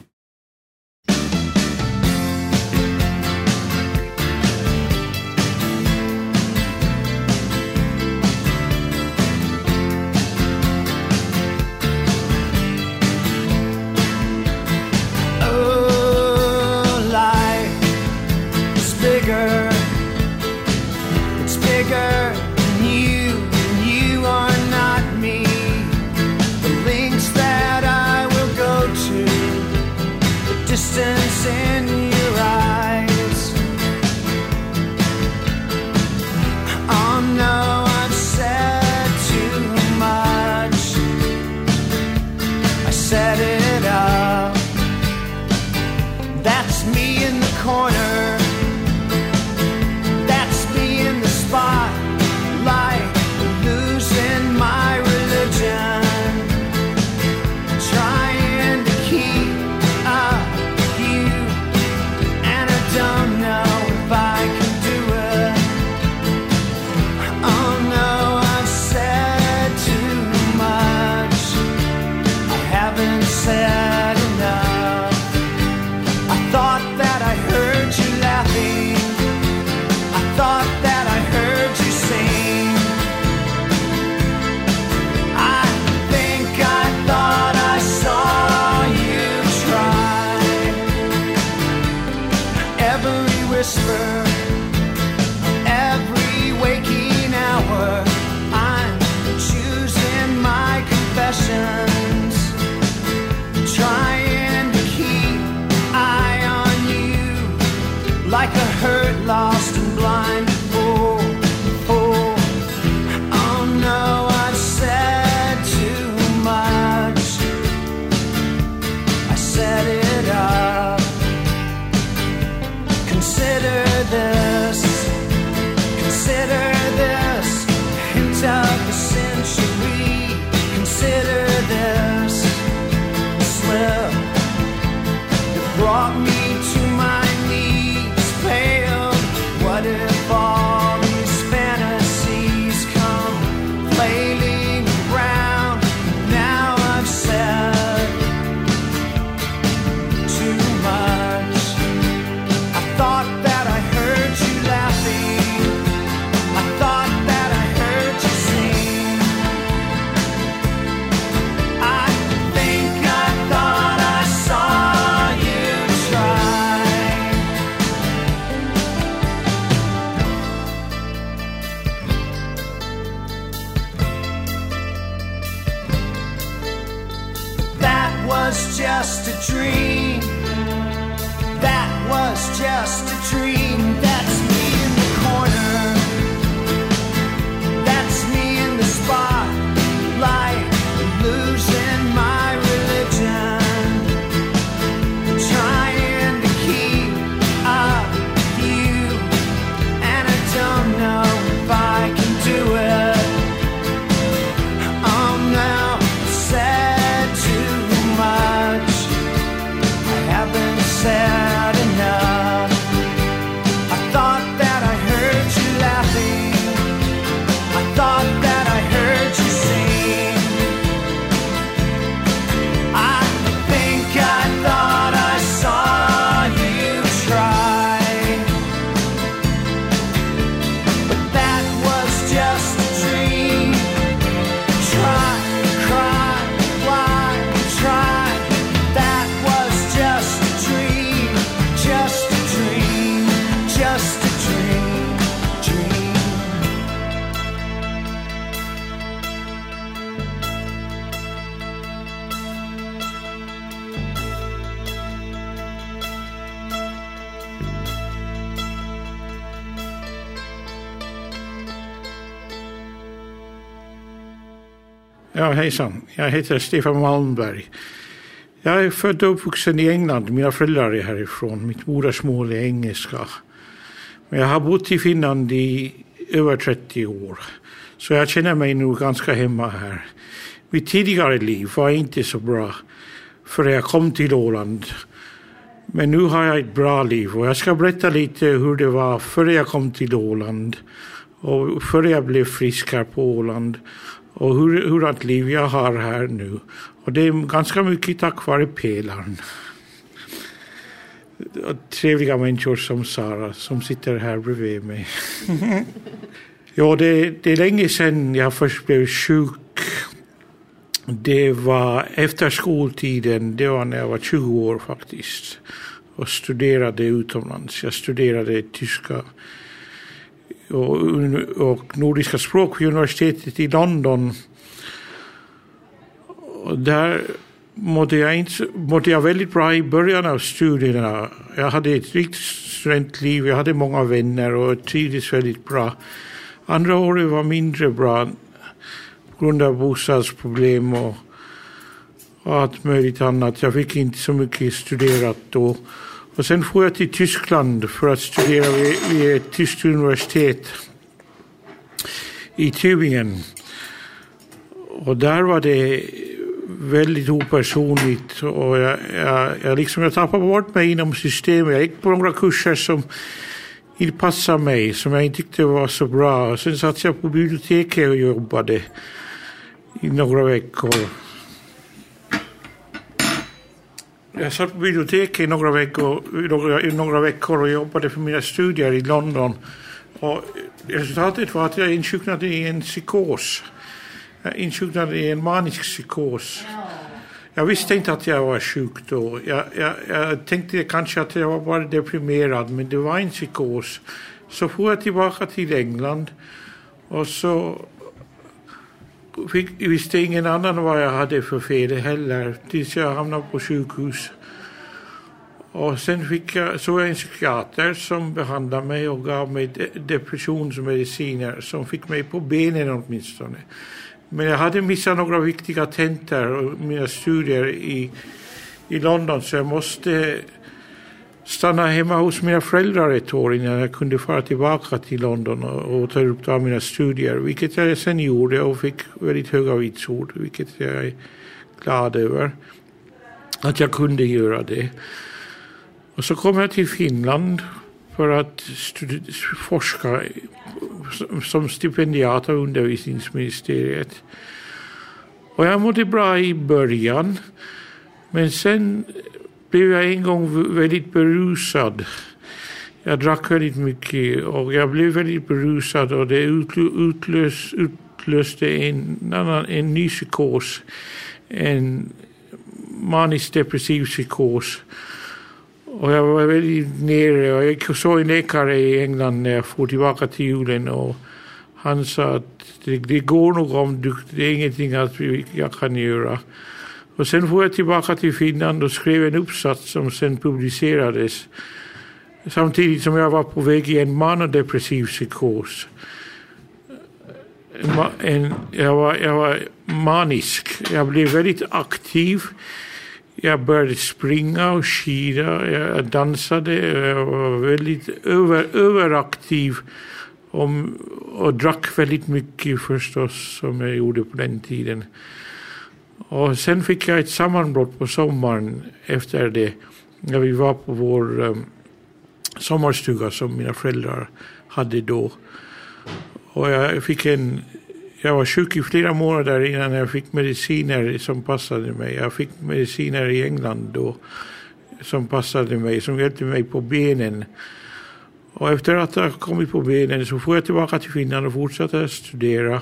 Ja, hejsan. Jag heter Stefan Malmberg. Jag är född och uppvuxen i England. Mina föräldrar är härifrån. Mitt modersmål är engelska. Men jag har bott i Finland i över 30 år. Så jag känner mig nog ganska hemma här. Mitt tidigare liv var inte så bra förrän jag kom till Åland. Men nu har jag ett bra liv och jag ska berätta lite hur det var före jag kom till Åland och före jag blev frisk här på Åland och hur, hurdant liv jag har här nu. Och det är ganska mycket tack vare pelaren. Och trevliga människor som Sara som sitter här bredvid mig. ja, det, det är länge sedan jag först blev sjuk. Det var efter skoltiden, det var när jag var 20 år faktiskt. och studerade utomlands. Jag studerade tyska och, och nordiska språk vid universitetet i London. Och där mådde jag, inte, mådde jag väldigt bra i början av studierna. Jag hade ett riktigt studentliv, jag hade många vänner och trivdes väldigt bra. Andra året var mindre bra på grund av bostadsproblem och, och allt möjligt annat. Jag fick inte så mycket studerat då. Och sen får jag till Tyskland för att studera vid, vid ett tyskt universitet i Tübingen. Och där var det väldigt opersonligt och jag, jag, jag, liksom, jag tappade bort mig inom systemet. Jag gick på några kurser som inte passade mig, som jag inte tyckte var så bra. Sen satt jag på biblioteket och jobbade i några veckor. Jag satt på biblioteket i några veckor, några, några veckor och jobbade för mina studier i London. Och resultatet var att jag insjuknade i en psykos. Jag insjuknade i en manisk psykos. Jag visste inte att jag var sjuk då. Jag, jag, jag tänkte kanske att jag var bara deprimerad, men det var en psykos. Så får jag tillbaka till England och så fick, visste ingen annan vad jag hade för fel heller tills jag hamnade på sjukhus. Och sen fick jag, såg jag en psykiater som behandlade mig och gav mig de, depressionsmediciner som fick mig på benen åtminstone. Men jag hade missat några viktiga tentor och mina studier i, i London så jag måste stanna hemma hos mina föräldrar ett år innan jag kunde fara tillbaka till London och, och ta upp av mina studier. Vilket jag sen gjorde och fick väldigt höga vitsord. Vilket jag är glad över. Att jag kunde göra det. Och så kom jag till Finland för att forska som stipendiat av undervisningsministeriet. Och jag mådde bra i början. Men sen blev jag en gång väldigt berusad. Jag drack väldigt mycket och jag blev väldigt berusad och det utlös, utlöste en, annan, en ny psykos. En manisk depressiv psykos. Och jag var väldigt nere och jag såg en läkare i England när jag for tillbaka till julen och han sa att det, det går nog om du, det är ingenting att jag kan göra. Och sen får jag tillbaka till Finland och skrev en uppsats som sen publicerades. Samtidigt som jag var på väg i en manodepressiv psykos. En, jag, var, jag var manisk. Jag blev väldigt aktiv. Jag började springa och skida. Jag dansade. Jag var väldigt över, överaktiv. Och, och drack väldigt mycket förstås, som jag gjorde på den tiden. Och sen fick jag ett sammanbrott på sommaren efter det. När vi var på vår um, sommarstuga som mina föräldrar hade då. Och jag fick en... Jag var sjuk i flera månader innan jag fick mediciner som passade mig. Jag fick mediciner i England då som passade mig, som hjälpte mig på benen. Och efter att ha kommit på benen så får jag tillbaka till Finland och fortsatte studera.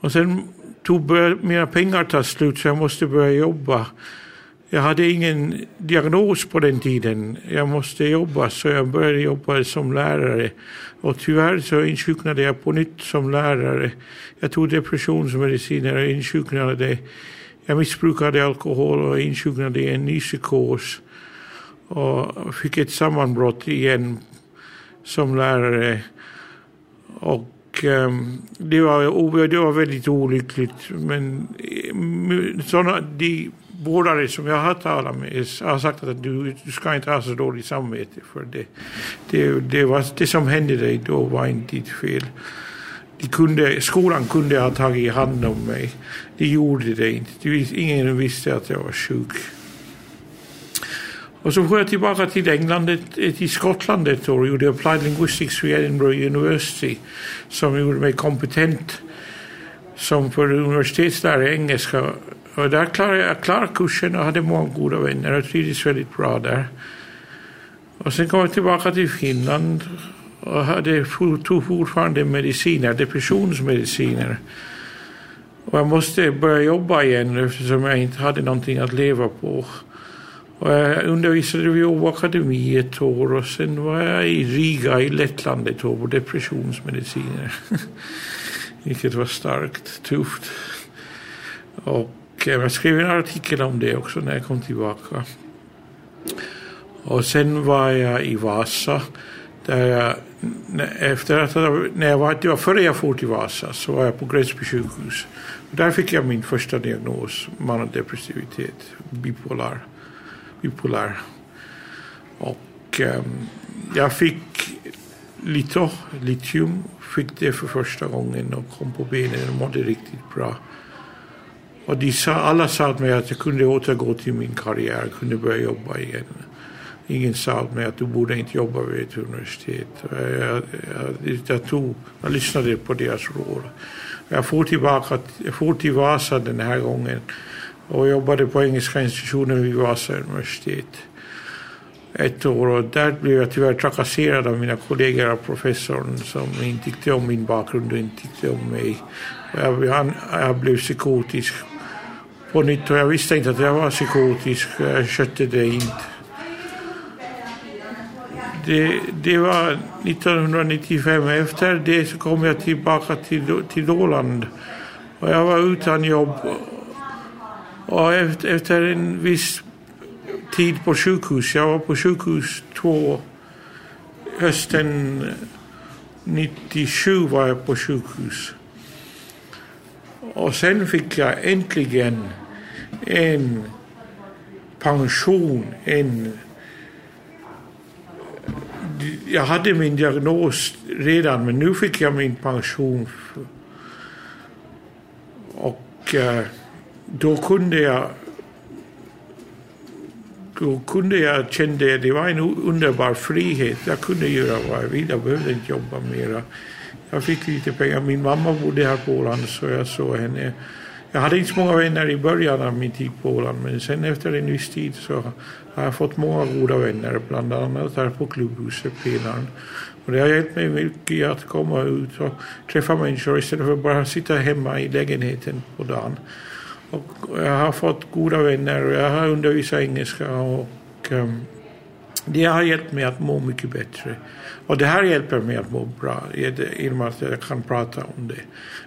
Och sen tog mina pengar ta slut så jag måste börja jobba. Jag hade ingen diagnos på den tiden. Jag måste jobba så jag började jobba som lärare. Och tyvärr så insjuknade jag på nytt som lärare. Jag tog depressionsmediciner och insjuknade. Jag missbrukade alkohol och insjuknade i en ny psykos. Och fick ett sammanbrott igen som lärare. Och Ehm, det, var, det var väldigt olyckligt. Men eh, såna, de vårdare som jag har talat med har sagt att du, du ska inte ha så dåligt samvete för det. Det, det, var, det som hände dig då var inte ditt fel. De kunde, skolan kunde ha tagit hand om mig. De gjorde det inte. Ingen visste att jag var sjuk. Och så får jag tillbaka till England, till Skottland ett år och gjorde Applied Linguistics vid Edinburgh University som gjorde mig kompetent som för universitetslärare i engelska. Och där klarade jag klarade kursen och hade många goda vänner och trivdes väldigt bra där. Och sen kom jag tillbaka till Finland och hade, tog fortfarande mediciner, depressionsmediciner. Och jag måste börja jobba igen eftersom jag inte hade någonting att leva på. Och jag undervisade vid Åbo Akademi ett år och sen var jag i Riga i Lettland ett år på depressionsmediciner. Vilket var starkt tufft. Och eh, jag skrev en artikel om det också när jag kom tillbaka. Och sen var jag i Vasa. Där jag, efter att när jag var, det var före jag for till Vasa så var jag på Gräsby sjukhus. Där fick jag min första diagnos, manodepressivitet, bipolar bipolär. Och eh, jag fick lite litium, fick det för första gången och kom på benen och mådde riktigt bra. Och de sa, alla sa till mig att jag kunde återgå till min karriär, kunde börja jobba igen. Ingen sa till mig att du borde inte jobba vid ett universitet. Jag, jag, jag, jag, tog, jag lyssnade på deras råd. Jag får tillbaka, jag får till Vasa den här gången och jobbade på Engelska institutionen vid Vasa universitet ett år och där blev jag tyvärr trakasserad av mina kollegor av professorn som inte tyckte om min bakgrund och inte tyckte om mig. Jag, han, jag blev psykotisk på nytt och jag visste inte att jag var psykotisk. Jag skötte det inte. Det, det var 1995. Efter det så kom jag tillbaka till, till Åland. Och jag var utan jobb. Och efter, efter en viss tid på sjukhus. Jag var på sjukhus två hösten 97 var jag på sjukhus. Och sen fick jag äntligen en pension, en jag hade min diagnos redan men nu fick jag min pension. Och eh, då kunde jag då kunde jag känna det var en underbar frihet. Jag kunde göra vad jag ville, jag behövde inte jobba mera. Jag fick lite pengar. Min mamma bodde här på Åland så jag såg henne. Jag hade inte så många vänner i början av min tid på Åland men sen efter en viss tid så har jag fått många goda vänner bland annat här på klubbhuset Pelaren. Och det har hjälpt mig mycket att komma ut och träffa människor istället för att bara sitta hemma i lägenheten på dagen. Och jag har fått goda vänner och jag har undervisat engelska och um, det har hjälpt mig att må mycket bättre. Och det här hjälper mig att må bra genom att jag kan prata om det.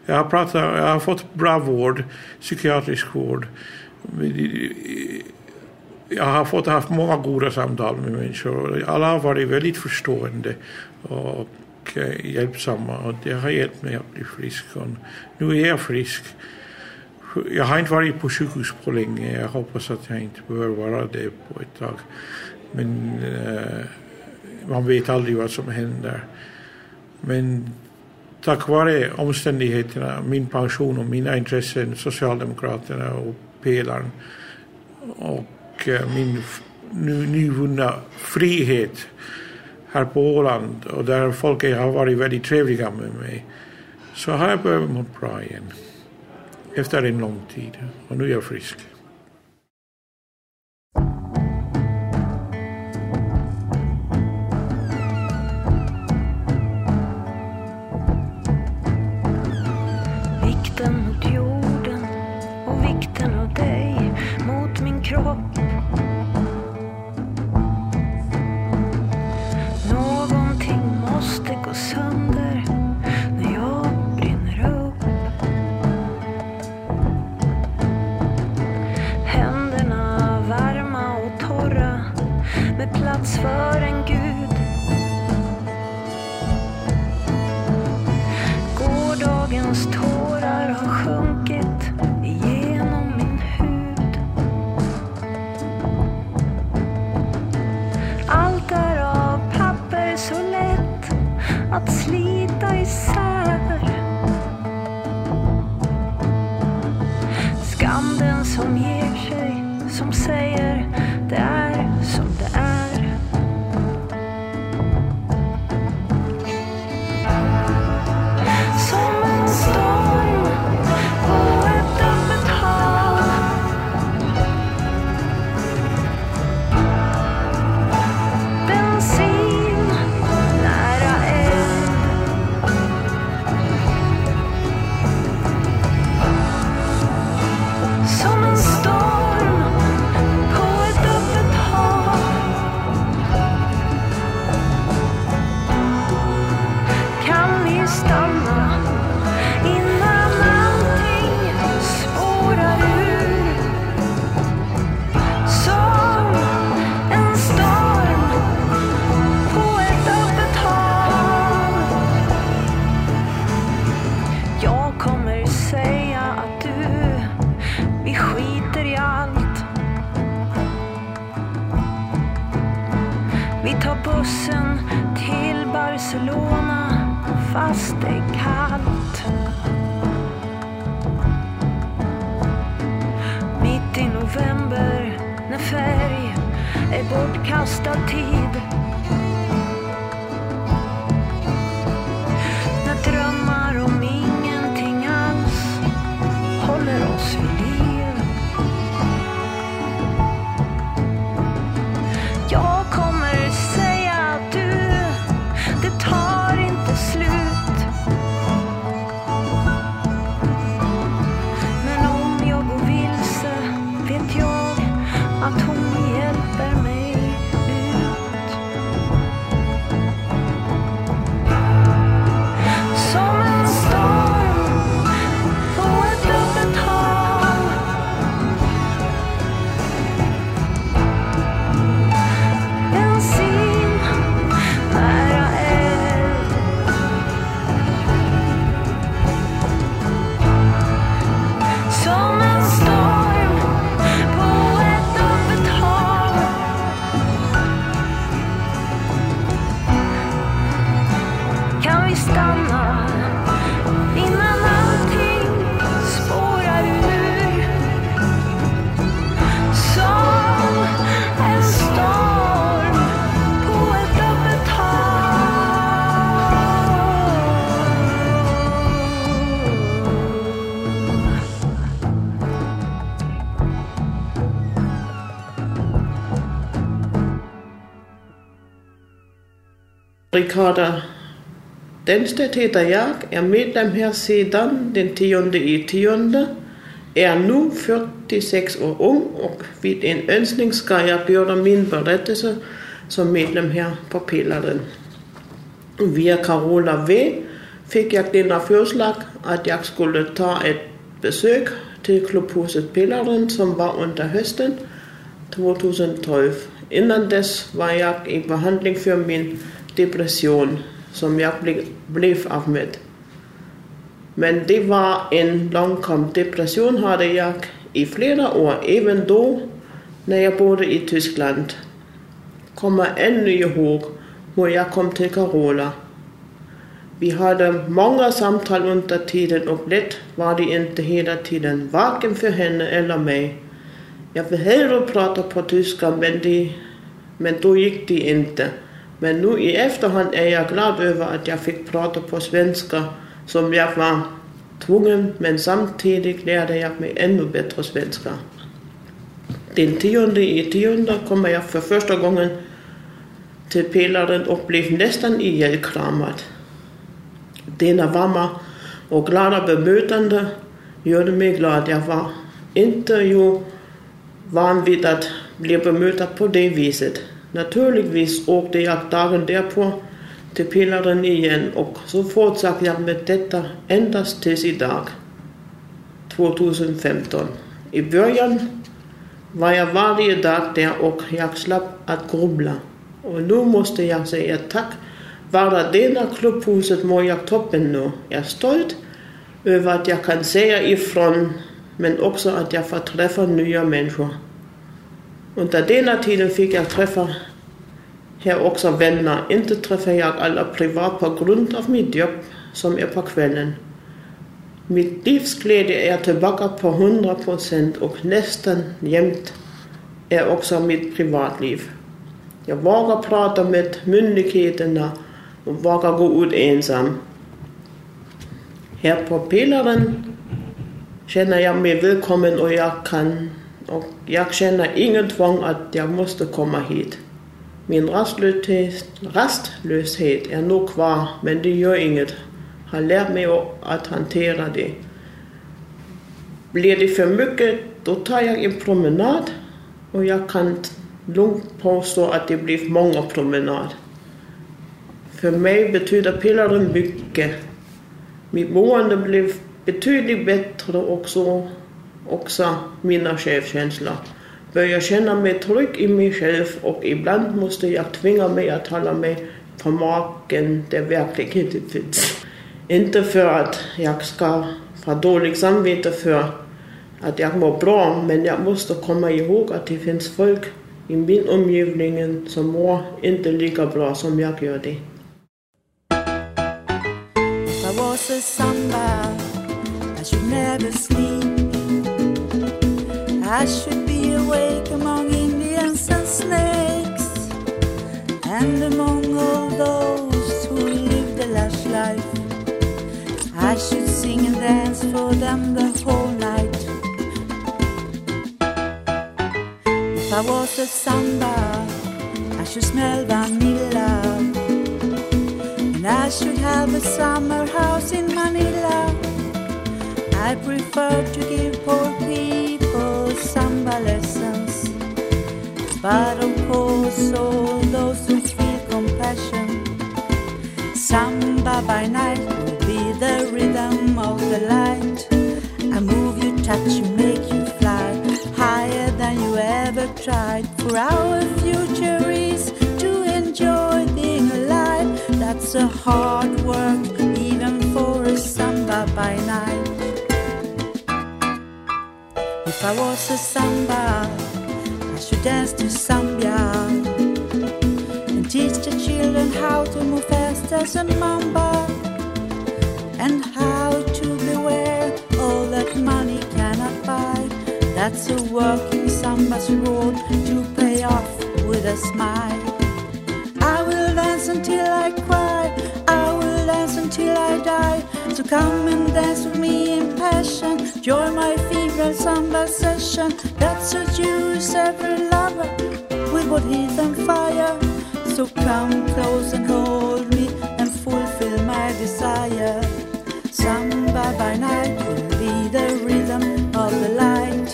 Jag har, pratat, jag har fått bra vård, psykiatrisk vård. Jag har fått haft många goda samtal med människor. Alla har varit väldigt förstående och eh, hjälpsamma och det har hjälpt mig att bli frisk. Och nu är jag frisk. Jag har inte varit på sjukhus på länge. Jag hoppas att jag inte behöver vara det på ett tag. Men eh, man vet aldrig vad som händer. Men tack vare omständigheterna, min pension och mina intressen, Socialdemokraterna och pelaren och eh, min nu, nyvunna frihet här på Åland och där folk har varit väldigt trevliga med mig så har jag börjat må bra igen efter en lång tid och nu är jag frisk.
Ricarda Denstedt heter jag, är medlem här sedan den 10 i 10, är nu 46 år ung och vid en önskning ska jag göra min berättelse som medlem här på pelaren. Via Carola V fick jag denna förslag att jag skulle ta ett besök till klubbhuset Pelaren som var under hösten 2012. Innan dess var jag i behandling för min depression som jag blev av med. Men det var en långkom depression hade jag i flera år, även då när jag bodde i Tyskland. Kommer ännu ihåg hur jag kom till Carola. Vi hade många samtal under tiden och lätt var det inte hela tiden, varken för henne eller mig. Jag vill hellre prata på tyska men, det, men då gick det inte. Men nu i efterhand är jag glad över att jag fick prata på svenska som jag var tvungen men samtidigt lärde jag mig ännu bättre svenska. Den tionde i tionde kommer jag för första gången till pelaren och blev nästan ihjälkramad. Denna varma och glada bemötande gjorde mig glad. Jag var inte ju van vid att bli bemötad på det viset. Naturligtvis åkte jag dagen därpå till pelaren igen och så fortsatte jag med detta endast tills idag, 2015. I början var jag varje dag där och jag slapp att grubbla. Och nu måste jag säga tack vare denna klubbhuset mår jag toppen nu. Jag är stolt över att jag kan säga ifrån men också att jag får träffa nya människor. Under denna tiden fick jag träffa här också vänner. Inte träffar jag alla privat på grund av mitt jobb som är på kvällen. Mitt livsglädje är tillbaka på 100 procent och nästan jämt är också mitt privatliv. Jag vågar prata med myndigheterna och vågar gå ut ensam. Här på pelaren känner jag mig välkommen och jag kan och jag känner ingen tvång att jag måste komma hit. Min rastlöshet, rastlöshet är nog kvar, men det gör inget. Har lärt mig att hantera det. Blir det för mycket, då tar jag en promenad och jag kan lugnt påstå att det blir många promenader. För mig betyder pelaren mycket. Mitt mående blev betydligt bättre också, också mina självkänslor. Börjar känna mig trygg i mig själv och ibland måste jag tvinga mig att hålla mig på marken där verkligheten finns. Inte för att jag ska få dåligt samvete för att jag mår bra, men jag måste komma ihåg att det finns folk i min omgivning som mår inte lika bra som jag gör det.
If I was a samba, I should never sleep. I should be awake among Indians and snakes, and among all those who live the lush life. I should sing and dance for them the whole night. If I was a samba, I should smell vanilla. And I should have a summer house in Manila. I prefer to give poor people samba lessons. But of course, all those who feel compassion. Samba by night will be the rhythm of the light. I move you, touch you, make you fly higher than you ever tried. For our future is to enjoy being alive. That's a hard work, even for a samba by night. If I was a samba, I should dance to sambia and teach the children how to move fast as a mamba and how to beware all that money cannot buy. That's a working samba's reward to pay off with a smile. I will dance until I cry. Until I die. So come and dance with me in passion. Join my fever samba session. That's what use every lover We what heat and fire. So come close and hold me and fulfill my desire. Samba by night will be the rhythm of the light.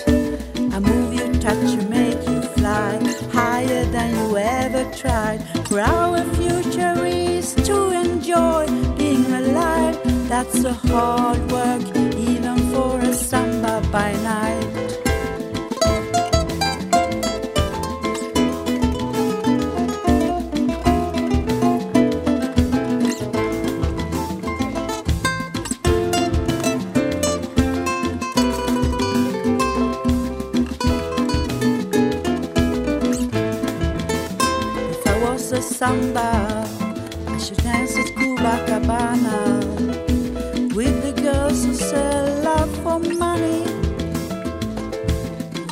I move you, touch you, make you fly higher than you ever tried. For our future is to enjoy. That's a hard work, even for a samba by night. Samba, I should dance at Copacabana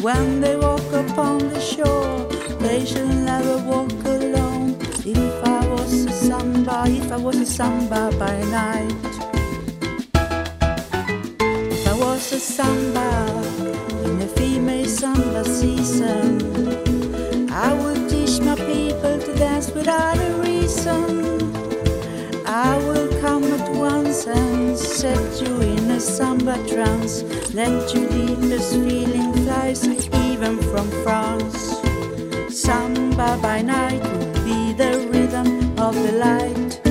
When they walk upon the shore, they shall never walk alone. If I was a samba, if I was a samba by night. If I was a samba in the female samba season. I will teach my people to dance without a reason. I will come at once and set you in a samba trance. Let your deepest feeling flies even from France. Samba by night will be the rhythm of the light.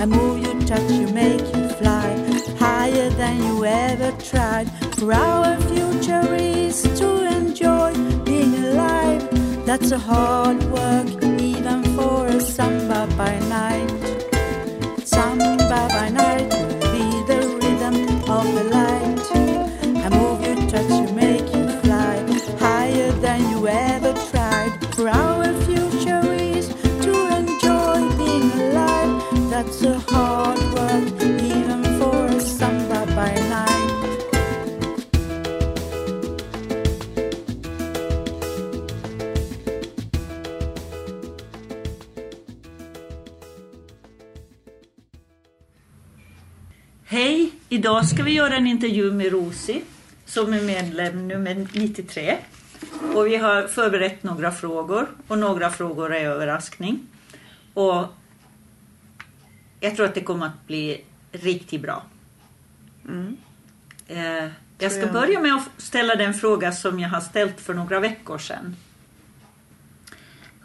I move you, touch you, make you fly higher than you ever tried. For our future is to enjoy being alive. That's a hard work, even for a samba by night.
Vi göra en intervju med Rosi som är medlem nummer 93. Och vi har förberett några frågor och några frågor är överraskning. Och jag tror att det kommer att bli riktigt bra. Eh, jag ska börja med att ställa den fråga som jag har ställt för några veckor sedan.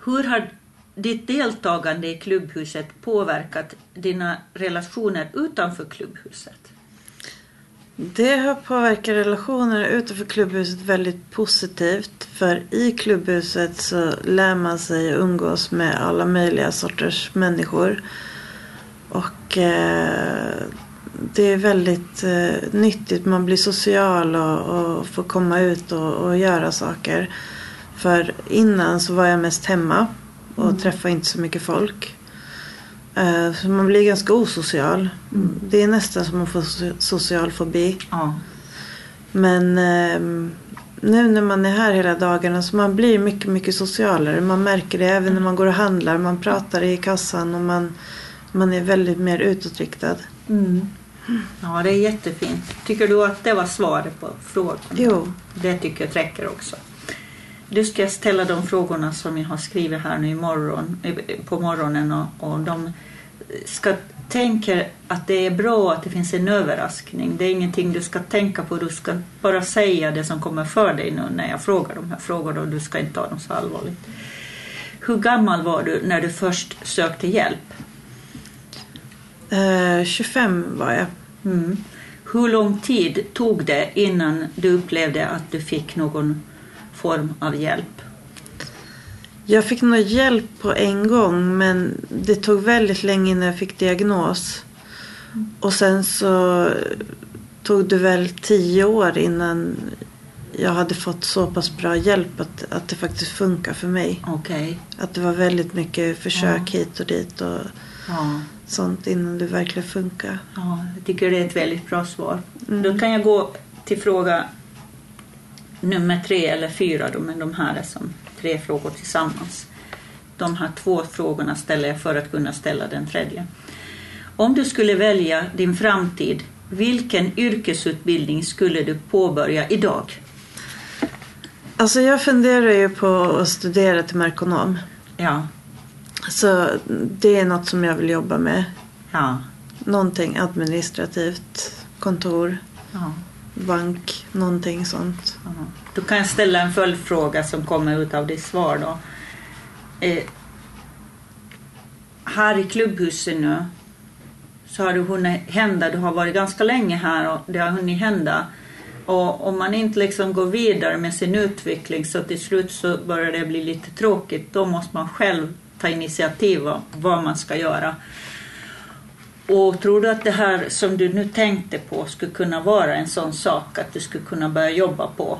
Hur har ditt deltagande i klubbhuset påverkat dina relationer utanför klubbhuset?
Det har påverkat relationer utanför klubbhuset väldigt positivt. För i klubbhuset så lär man sig umgås med alla möjliga sorters människor. Och eh, det är väldigt eh, nyttigt. Man blir social och, och får komma ut och, och göra saker. För innan så var jag mest hemma och träffade inte så mycket folk. Eh, Så man blir ganska osocial. Det är nästan som att få so- social fobi.
Ja.
Men ehm, nu när man är här hela dagarna så man blir mycket, mycket socialare. Man märker det även när man går och handlar. Man pratar i kassan och man, man är väldigt mer utåtriktad.
Mm. Ja, det är jättefint. Tycker du att det var svaret på frågan?
Jo.
Det tycker jag räcker också. Du ska ställa de frågorna som jag har skrivit här nu imorgon, på morgonen och, och de ska tänka att det är bra att det finns en överraskning. Det är ingenting du ska tänka på. Du ska bara säga det som kommer för dig nu när jag frågar de här frågorna och du ska inte ta dem så allvarligt. Hur gammal var du när du först sökte hjälp?
Eh, 25 var jag.
Mm. Hur lång tid tog det innan du upplevde att du fick någon form av hjälp?
Jag fick nog hjälp på en gång men det tog väldigt länge innan jag fick diagnos. Och sen så tog det väl tio år innan jag hade fått så pass bra hjälp att, att det faktiskt funkar för mig.
Okej.
Att det var väldigt mycket försök hit och dit och
Ja.
sånt innan det verkligen funkar.
ja, jag tycker det är ett väldigt bra svar.
Mm.
Då kan jag gå till fråga nummer tre eller fyra, då, men de här är som tre frågor tillsammans. De här två frågorna ställer jag för att kunna ställa den tredje. Om du skulle välja din framtid, vilken yrkesutbildning skulle du påbörja idag?
Alltså jag funderar ju på att studera till merkonom.
Ja,
Så det är något som jag vill jobba med.
ja,
Någonting administrativt, kontor,
ja
bank, någonting sånt.
Mm. Då kan jag ställa en följdfråga som kommer ut av ditt svar. Då. Eh, här i klubbhuset nu så har det hunnit hända, du har varit ganska länge här och det har hunnit hända. Och om man inte liksom går vidare med sin utveckling så till slut så börjar det bli lite tråkigt. Då måste man själv ta initiativ vad man ska göra. Och tror du att det här som du nu tänkte på skulle kunna vara en sån sak att du skulle kunna börja jobba på?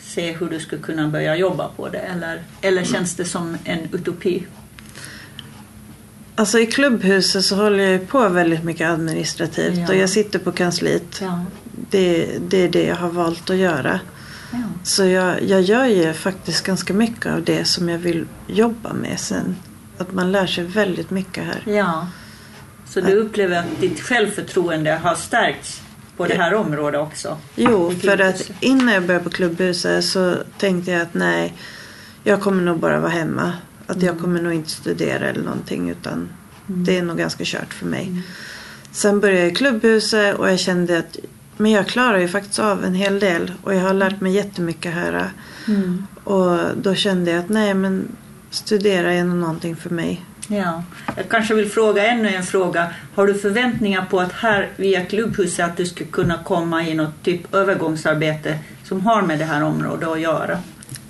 Se hur du skulle kunna börja jobba på det eller, eller känns det som en utopi?
Alltså i klubbhuset så håller jag på väldigt mycket administrativt
Ja.
och jag sitter på kansliet.
Ja.
Det, det är det jag har valt att göra.
ja.
Så jag, jag gör ju faktiskt ganska mycket av det som jag vill jobba med sen. Att man lär sig väldigt mycket här.
Ja. Så du upplever att ditt självförtroende har stärkts på det här området också?
Jo, för att innan jag började på klubbhuset så tänkte jag att nej, jag kommer nog bara vara hemma. Att
Mm.
jag kommer nog inte studera eller någonting utan det är nog ganska kört för mig.
Mm.
Sen började jag i klubbhuset och jag kände att men jag klarar ju faktiskt av en hel del och jag har lärt mig jättemycket här.
Mm.
Och då kände jag att nej men studera är nog någonting för mig.
Ja. Jag kanske vill fråga ännu en fråga. Har du förväntningar på att här via klubbhuset att du skulle kunna komma i något typ övergångsarbete som har med det här området att göra?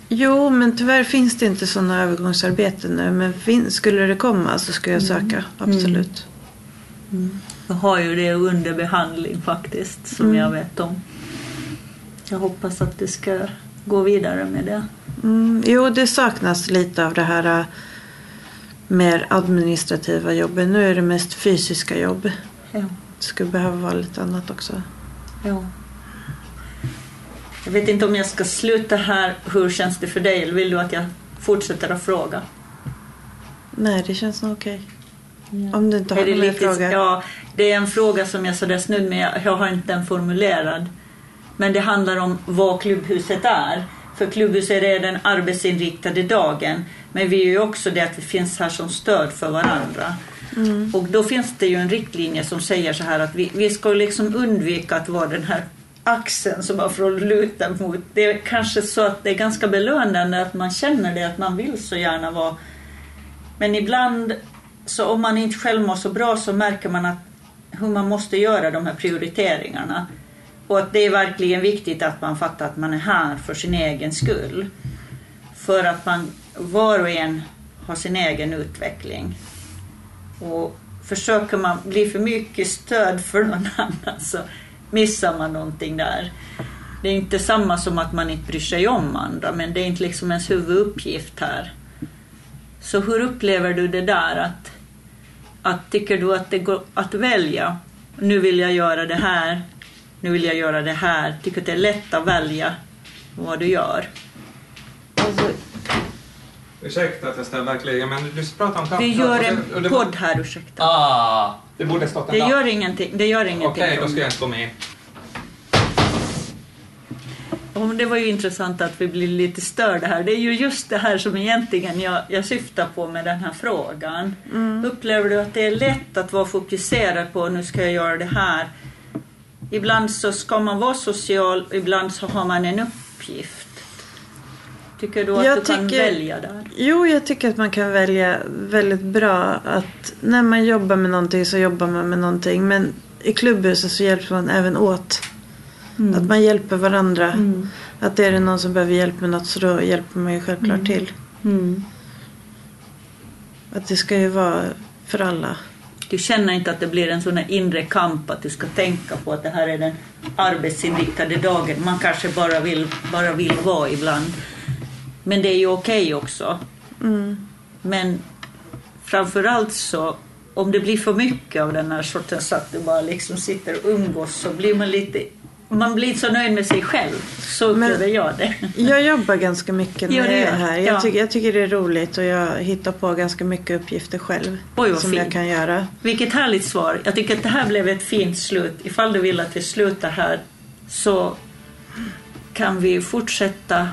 Jo, men tyvärr finns det inte sådana övergångsarbeten nu. Men skulle det komma så ska jag söka, absolut.
Jag har ju det under behandling faktiskt, som
Mm.
jag vet om. Jag hoppas att det ska gå vidare med det.
Mm, jo, det saknas lite av det här äh, mer administrativa jobbet. Nu är det mest fysiska jobb.
Ja.
Det skulle behöva vara lite annat också.
Ja. Jag vet inte om jag ska sluta här. Hur känns det för dig? Eller vill du att jag fortsätter att fråga?
Nej, det känns nog okej. Om du inte har någon mer fråga.
Ja, det är en fråga som jag sådär snudd med. Jag, jag har inte den formulerad. Men det handlar om vad klubbhuset är. För klubbhuset är den arbetsinriktade dagen. Men vi är ju också det att vi finns här som stöd för varandra. Och då finns det ju en riktlinje som säger så här att vi, vi ska liksom undvika att vara den här axeln som man får luta mot. Det är kanske så att det är ganska belönande att man känner det, att man vill så gärna vara men ibland, så om man inte själv mår så bra så märker man att hur man måste göra de här prioriteringarna. Och att det är verkligen viktigt att man fattar att man är här för sin egen skull. För att man, var och en har sin egen utveckling. Och försöker man bli för mycket stöd för någon annan så missar man någonting där. Det är inte samma som att man inte bryr sig om andra, men det är inte liksom ens huvuduppgift här. Så hur upplever du det där? Att, att tycker du att det går att välja? Nu vill jag göra det här, nu vill jag göra det här. Tycker du att det är lätt att välja vad du gör?
Alltså,
Ursäkta att jag ställer verkligen, men du pratar om
Vi
kaffeprat
gör
och
en
det- och det-
podd här, ursäkta.
Ah, det borde stått en
Det gör ingenting. Det gör ingenting.
Okej, då ska jag inte gå med.
Och det var ju intressant att vi blir lite störda här. Det är ju just det här som egentligen jag, jag syftar på med den här frågan. Upplever du att det är lätt att vara fokuserad på nu ska jag göra det här? Ibland så ska man vara social, ibland så har man en uppgift. Tycker du att
Jag
du kan
tycker-
välja där?
Jo, jag tycker att man kan välja väldigt bra att när man jobbar med någonting så jobbar man med någonting. Men i klubbhuset så hjälps man även åt. Att man hjälper varandra. Att är det någon som behöver hjälp med något så då hjälper man ju självklart till. Att det ska ju vara för alla.
Du känner inte att det blir en sån här inre kamp att du ska tänka på att det här är den arbetsinriktade dagen. Man kanske bara vill, bara vill vara ibland. Men det är ju okej också. Men framförallt så om det blir för mycket av den här sortens att du bara liksom sitter och umgås så blir man lite man blir inte så nöjd med sig själv. Så upplever jag det.
Jag jobbar ganska mycket när jag är
det?
här. Jag,
Ja.
tycker, jag tycker det är roligt och jag hittar på ganska mycket uppgifter själv.
Oj,
som
fint.
jag kan göra.
Vilket härligt svar. Jag tycker att det här blev ett fint slut. Ifall du vill att vi slutar här så kan vi fortsätta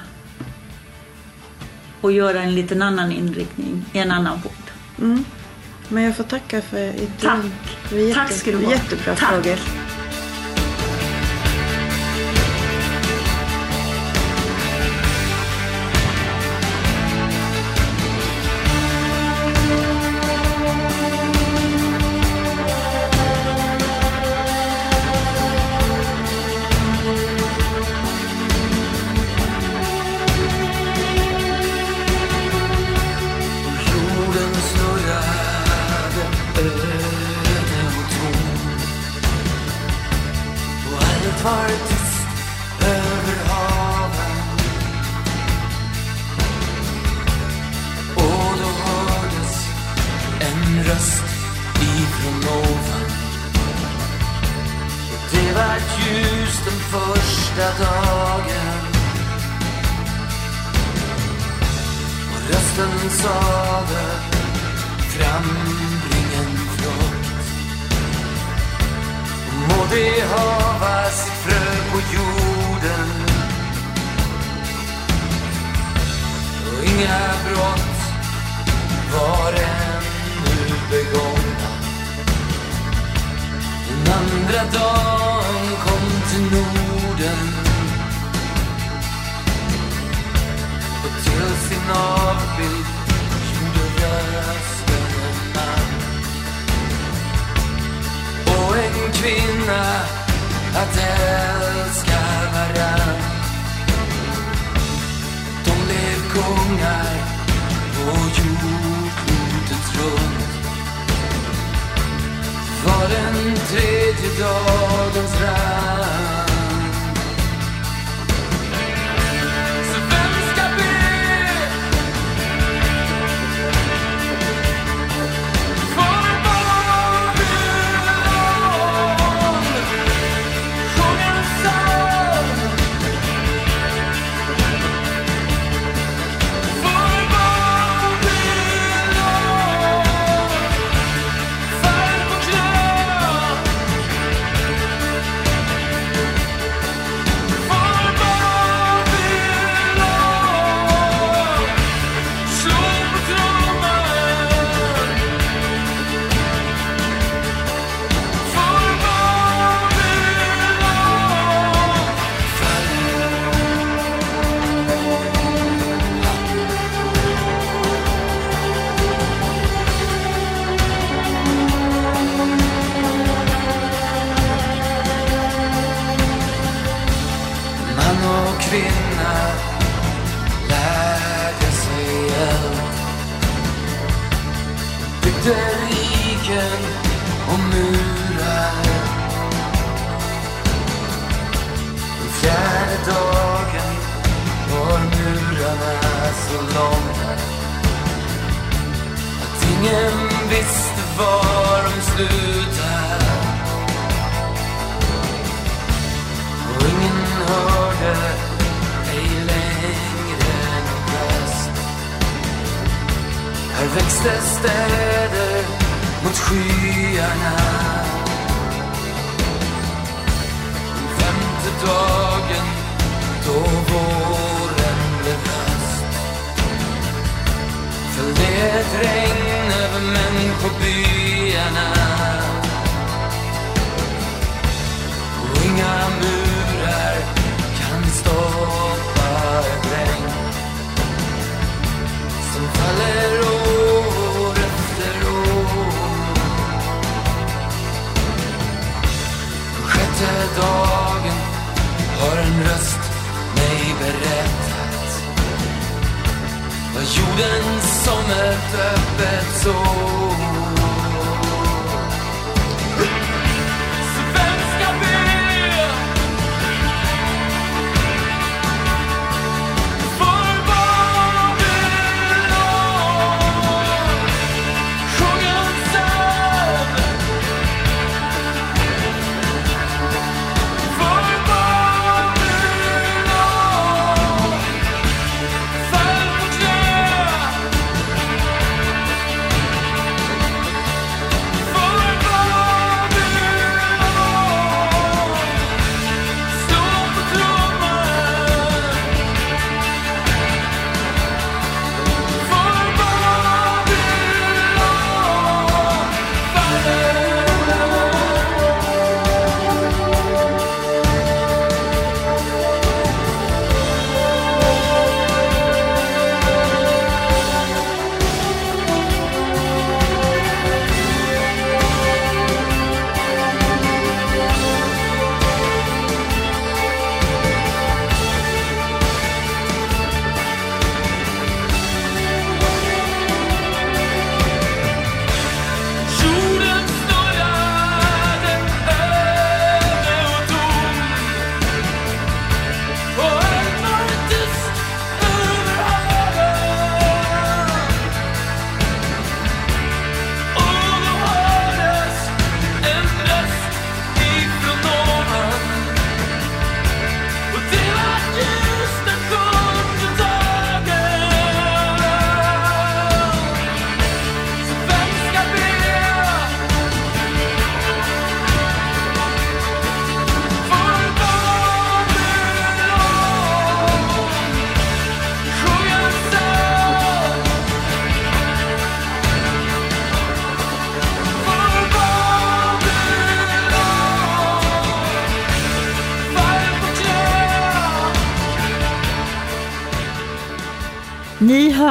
och göra en liten annan inriktning i en annan podd.
Men jag får tacka för intervjun.
Tack.
Jätte,
Tack ska du ha.
Jättebra
Tack.
frågor.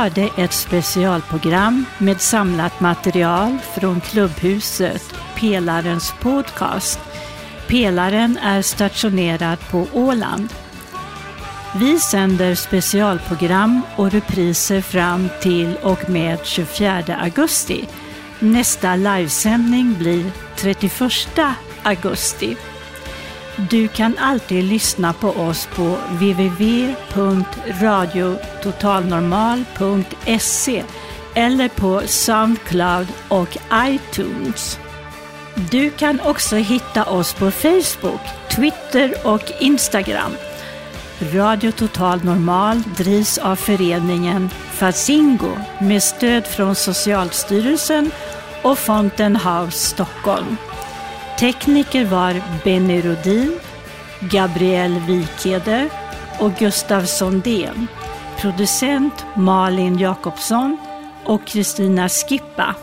Hörde ett specialprogram med samlat material från Klubbhuset, Pelarens podcast. Pelaren är stationerad på Åland. Vi sänder specialprogram och repriser fram till och med 24 augusti. Nästa livesändning blir 31 augusti. Du kan alltid lyssna på oss på www.radiototalnormal.se eller på Soundcloud och iTunes. Du kan också hitta oss på Facebook, Twitter och Instagram. Radio Total Normal drivs av föreningen Fazingo med stöd från Socialstyrelsen och Fountain House Stockholm. Tekniker var Benny Rodin, Gabriel Wikeder och Gustav Sondén. Producent Malin Jakobsson och Kristina Skippa.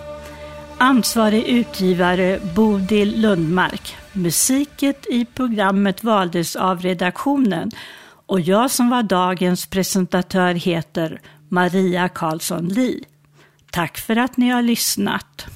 Ansvarig utgivare Bodil Lundmark. Musiket i programmet valdes av redaktionen och jag som var dagens presentatör heter Maria Karlsson Li. Tack för att ni har lyssnat.